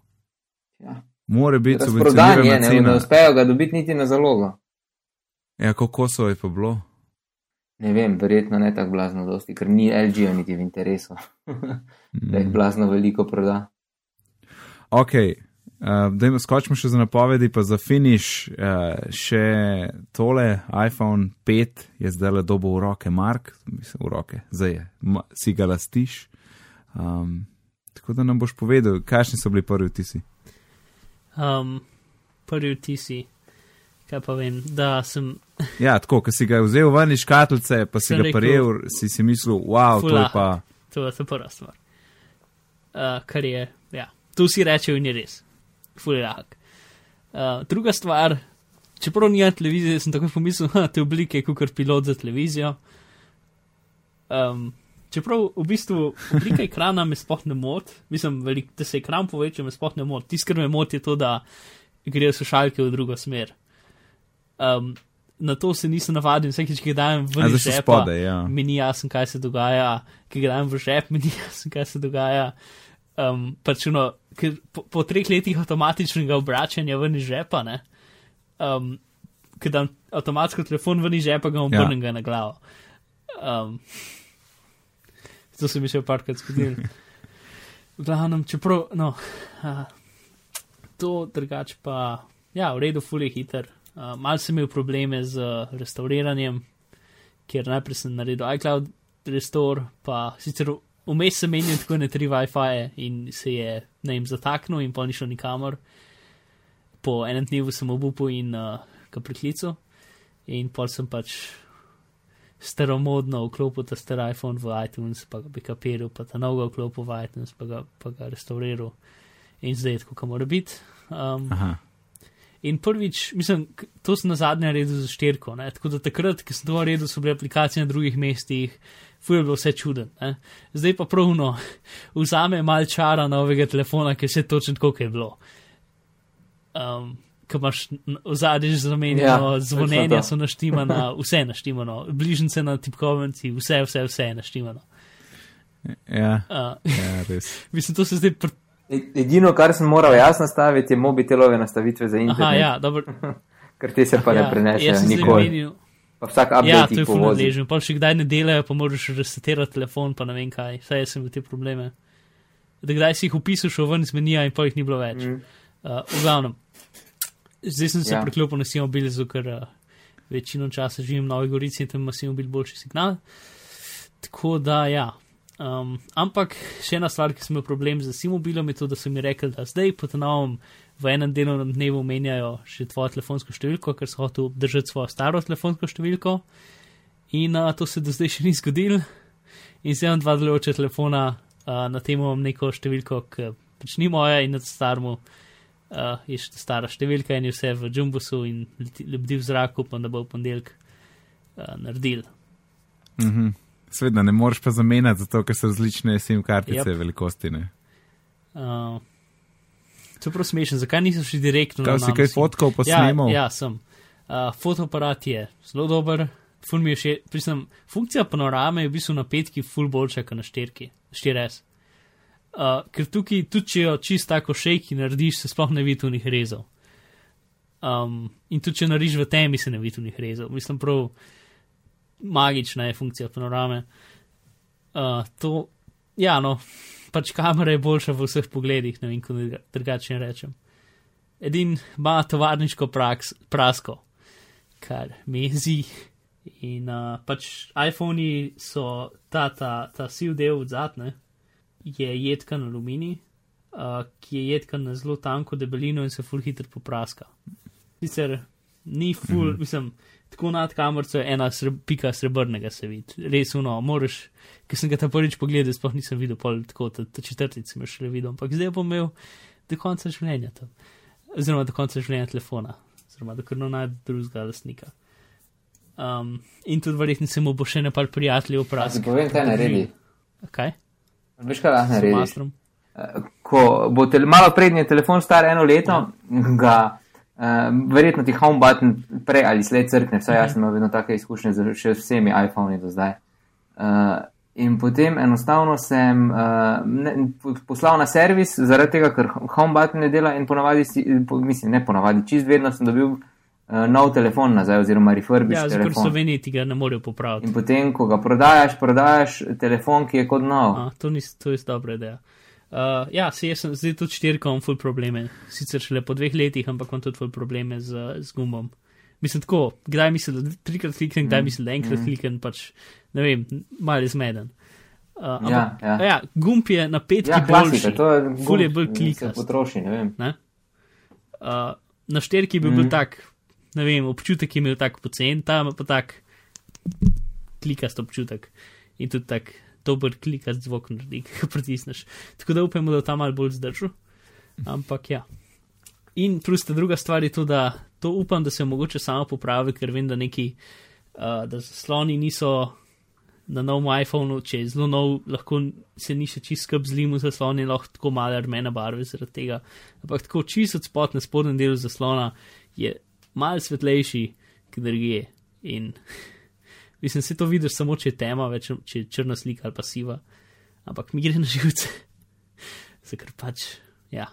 Ja. More biti Razprodan je, subvencionirana ne, ne cena. uspejo ga dobiti niti na zalogo. Ja, kako so je pa bilo? Ne vem, verjetno ne tako blazno dosti, ker ni LG-ja niti v interesu, da jih blazno veliko proda. Ok, uh, dajmo skočimo še za napovedi, pa za finish. Uh, še tole, iPhone 5 je zdaj le dobo v roke, Mark, mislim, v roke, zdaj je, ma, si ga lastiš. Um, tako da nam boš povedal, kakšni so bili prvi vtisi. Um, prvi vtisi, kaj pa vem, da sem Ja, tako, ko si ga vzel ven iz škatlice, pa si ga rekel, prijel, si si mislil, wow, to je "Fula." pa. To je prva stvar. Uh, kar je, ja, to vsi rečejo in je res. Fully lahk. Uh, druga stvar, čeprav nimam televizije, sem takoj pomislil, da te oblike kot pilot za televizijo. Um, čeprav v bistvu oblika ekrana me sploh ne moti, mislim, velik, da se ekran poveča, me sploh ne moti. Tisto, kar me moti, je to, da grejo slušalke v drugo smer. Um, na to se nisem navadil, vsakeč, ki ga dajem A žepa, spodaj, ja. mi ni jasno, kaj se dogaja, ki ga dajem v žep, mi ni jasno, kaj se dogaja. Um, pač no, ker po, po treh letih avtomatičnega obračanja ven iz žepa, ne, um, ki dam avtomatsko telefon ven iz žepa, ga Ja. obrnem ja. na glavo. Um, to se mi še parkrat zgodilo. V glavnem, čeprav, no, uh, to drugače pa, ja, v redu, fully hiter. Uh, mal sem imel probleme z restauriranjem, ker najprej sem naredil iCloud restore, pa sicer vmes sem menil tako ne tri WiFi in se je na jim zataknil in pa ni šel nikamor. Po enem dnevu sem obupal in uh, ga priklical in pol sem pač staromodno vklopil ta star iPhone v iTunes, pa ga bi kapiral, pa ta novega vklopil v iTunes, pa ga, pa ga restauriral in zdaj je tako, kot mora biti. Um, Aha. In prvič, mislim, to sem na zadnje naredil za štirko. Ne? Tako da takrat, ko sem to naredil, so bile aplikacije na drugih mestih, fuj je bilo vse čuden. Ne? Zdaj pa pravno vzame mal čara novega telefona, ki je vse točno tako, je bilo. Um, Ko imaš že zamenjano, Ja, ja, zvonjenja so naštimana, vse naštimano, bližnjice na tipkovnici, vse, vse, vse je naštimano. Ja, Uh, ja, res. mislim, to se zdaj. Pr... Edino, kar sem moral jaz nastaviti, je mobitelove nastavitve za internet, Aha, ja, dobro. ker te se pa ne ja, prenesejo sem zdaj nikoli. Pa vsak Ja, update to je jih fulno povozi. ležen. Pa še kdaj ne delajo, pa moraš resetirati telefon, pa ne vem kaj. Vse jaz sem v te probleme. Da kdaj si jih upisal, šel ven iz menija in pa jih ni bilo več. Mm. Uh, v glavnem, zdaj sem se Ja. preklopil na Simobil, ker uh, večino časa živim v Novi Gorici in tam ima Simobil boljši signal. Tako da ja. Um, ampak še ena stvar, ki sem imel problem z Simobilom, je to, da so mi rekli, da zdaj po novem v enem delovnem dnevu menjajo še tvojo telefonsko številko, ker so hoteli obdržati svojo staro telefonsko številko. In uh, to se do zdaj še ni zgodilo. In zdaj imam dva delujoča telefona, uh, na tem imam neko številko, ki pač ni moja in na starmu uh, je še stara številka in je vse v jumbusu in lebdi v zraku, upam, da bo v ponedeljek uh, naredil. Mhm. Sveda ne moreš pa zamenjati, zato ker so različne SIM kartice Yep. velikosti. Ne? Uh, to je prav smešno, zakaj niso šli direktno Kaj na si kaj fotkal pa ja? Ja, sem. Uh, fotoaparat je zelo dober, ful mi je še, prisem, funkcija panorame je v bistvu na petki ful boljša kot na štirki, 4S. Uh, ker tukaj, tudi če jo čist tako šejki narediš, se sploh ne vidi tunih rezov. Um, in tudi če narediš v temi, se ne vidi tunih rezov. Mislim, prav magična je funkcija panorame. Uh, to, ja, no, pač kamera je boljša v vseh pogledih, ne vem, kako druga- drugače rečem. Edin ima tovarniško praks, prasko, kar me jezi. In uh, pač iPhoni so ta, ta, ta siv del zadnje, je jedkan aluminij, uh, ki je jedkan na zelo tanko debelino in se full hitro popraska. Sicer ni full, mm -hmm. mislim, tako nad kamerco je ena sreb, pika srebrnega se vidi, res uno, moraš, ker sem ga ta prvič pogledal, sploh nisem videl, pol tako, ta, ta četrtic sem še le videl, ampak zdaj bom imel do konca življenja to, oziroma do konca življenja telefona, oziroma do krno najdu drugega lastnika. Um, in tudi verjetno se mu bo še nepar prijateljev Ja, ti vprašal. povem, kaj naredi. Kaj? Veš, kaj lahko narediš? mastrom? Ko bo tel, malo prednji telefon star eno leto, Ja. ga uh, verjetno ti home button prej ali slej crkne, vsaj Mhm. jaz sem imel vedno take izkušnje z še vsemi iPhoni do zdaj. Uh, in potem enostavno sem uh, ne, poslal na servis, zaradi tega, ker home button ne dela in ponavadi, si, po, mislim, ne ponavadi, čist vedno sem dobil nov telefon nazaj oziroma refurbished Ja, zato v telefon. Sloveniji ti ga ne morejo popraviti. In potem, ko ga prodajaš, prodajaš telefon, ki je kot nov. A, to, nis, to je dobra ideja. Uh, ja, se jaz sem zdaj tudi štirka, imam ful probleme. Sicer šele po dveh letih, ampak imam tudi ful probleme z, z gumom. Mislim tako, kdaj mislim, da trikrat kliknem, kdaj mislim, da enkrat kliknem, pač ne vem, malo je zmeden. Uh, ampak, Ja, ja. ja, gumb je na petki Ja, klasika, boljši. to je Ful je gumb, bolj se klikast. potroši, ne vem. Ne? Uh, na štirki bi bil Mhm. tak, ne vem, občutek je imel tak pocen, tam pa tak klikast občutek in tudi tak dober klikast zvok naredi, ki ga pritisneš. Tako da upamo, da bo ta mal bolj zdržal. Ampak ja. In plus ta druga stvar je to, da to upam, da se mogoče samo popravi, ker vem, da neki, uh, da zasloni niso na novem iPhonu, če je zelo nov, lahko se ni še čist skrb zlimu zasloni, lahko tako malo rumene barve zaradi tega. Ampak tako čist od spod na spodnjem delu zaslona je mal svetlejši, kot drugje. In mislim, se to vidiš samo, če je tema, več, če je črna slika ali pa siva. Ampak mi gre na živce. Zakaj pač, ja.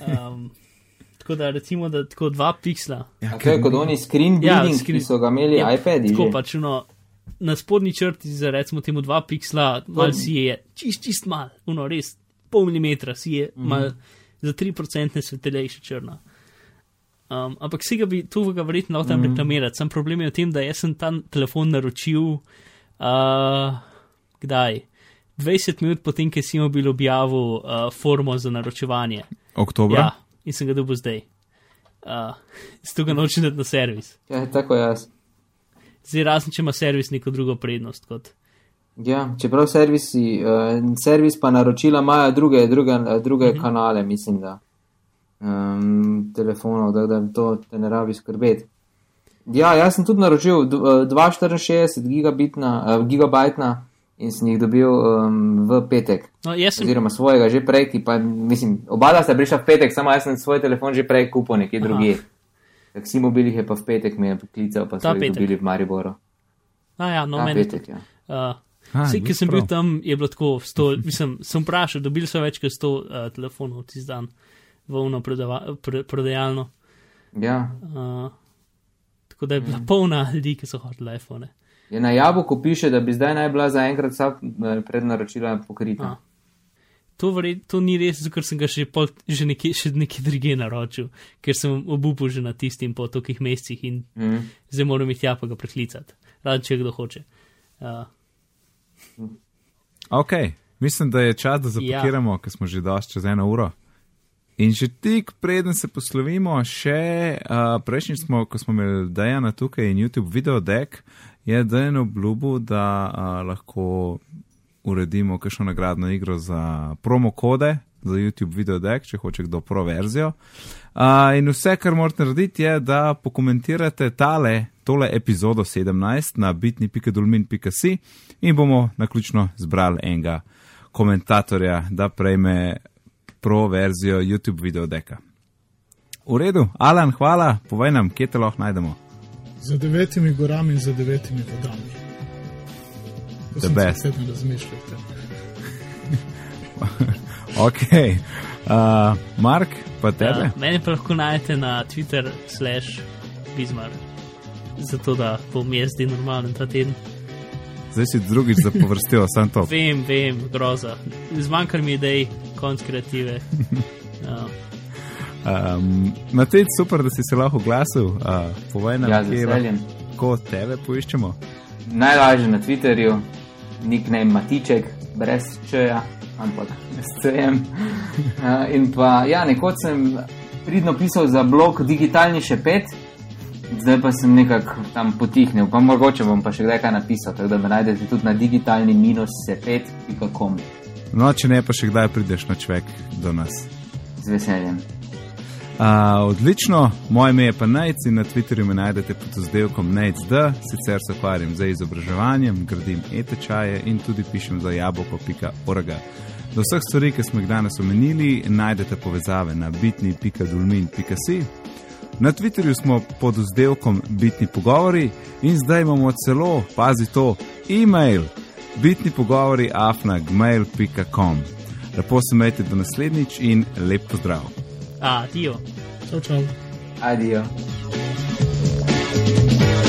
Um, tako da recimo, da tako dva piksla. Ja, to je kot oni screen Ja, building, screen- ki so ga imeli Ja, iPadi. Tako že. pač no, na spodnji črti za recimo temu dva piksla, mal si je, čist, čist mal, uno res, pol milimetra si je, Mhm. mal za 3% svetlejša črna. Um, ampak si ga bi tu ga verjetno lahko tam Mhm. reklamirati. Sam problem je v tem, da jaz sem ta telefon naročil, uh, kdaj? 20 minut potem, ko si bil objavil uh, formo za naročevanje. Oktober. Ja, in sem ga dobil zdaj. Uh, Zato ga nočem dati na servis. Ja, tako jaz. Zdaj, razen če ima servis neko drugo prednost. Kot. Ja, čeprav servisi, uh, servis pa naročila imajo druge, druge, druge Mhm. kanale, mislim, da um, telefonov, da, da to te ne rabi skrbeti. Ja, jaz sem tudi naročil d- eh, 264 gigabitna, uh, gigabajtna in sem jih dobil um, v petek. No, sem, Oziroma svojega že prej, ki pa mislim, oba dva sta prišla v petek, samo jaz sem svoj telefon že prej kupil nekje drugje. Taksi mobilih je pa v petek me je poklical, pa so jih dobili v Mariboru. a ja, no, Ta meni. petek, ja. Uh, Vsi, ki sem bil prav. tam, je bilo tako, sto, mislim, sem vprašal, dobili so več kot 100 uh, telefonov tisti dan v uno prodava, pre, prodajalno. ja. Uh, tako da je bila polna ljudi, ki so hodili iPhone. Je na jabolku piše, da bi zdaj naj bila zaenkrat vsa eh, prednaročila pokrita. A. To, verjet, to ni res, ker sem ga še, pol, že nekje, še nekje druge naročil, ker sem obupal že na tistim po tolikih mesecih in Mm. zdaj moram iti tja pa ga preklicati, rad če kdo hoče. Uh, Ok, mislim, da je čas, da zapakiramo, ja. ker smo že dosti čez eno uro. In že tik preden se poslovimo, še uh, prejšnjič smo, ko smo imeli Dejana tukaj in YouTube video deck, je Dejan obljubil, da uh, lahko uredimo kakšno nagradno igro za promo kode za YouTube video deck, če hoče kdo pro verzijo. Uh, in vse, kar morate narediti, je, da pokomentirate tale, tole epizodo 17 na bitni.dolmin.si in bomo naključno zbrali enega komentatorja, da prejme pro verzijo YouTube video decka. V redu, Alan, hvala, povej nam, kje te lahko najdemo. Za devetimi gorami in za devetimi vodami. To The sem best. se vedno razmišljal. o tem. Ok, uh, Mark, pa tebe. Uh, mene pa lahko najdete na Twitter, slash Bizmar, zato da bom jaz zdaj normalen ta teden. Zdaj si drugič zapovrstila, sem to. Vem, vem, groza. Zmanjkar mi idej, konc kreative. Um, Matej, super, da si se lahko oglasil. Uh, povej nam, Ja, kje lahko tebe poiščemo. Najlažje na Twitterju, nickname Matiček, brez čeja, ampak s CM. Uh, in pa, ja, nekoč sem pridno pisal za blog Digitalni še pet, zdaj pa sem nekako tam potihnil, pa mogoče bom pa še kdaj kaj napisal, tako da me najdete tudi na digitalni minus sepet.com No, če ne, pa še kdaj prideš na čvek do nas. z veseljem. Uh, odlično, moje ime je pa Najc in na Twitterju me najdete pod oddelkom NajcD, sicer se ukvarjam z izobraževanjem, gradim e-tečaje in tudi pišem za jabolko.org. Do vseh stvari, ki smo jih danes omenili, najdete povezave na bitni.dulmin.si. Na Twitterju smo pod oddelkom Bitni pogovori in zdaj imamo celo, pazi to, e-mail bitni pogovori afnagmail.com. Lepo se imejte do naslednjič in lep pozdrav. Adijo. Čau, čau. Adijo. thank you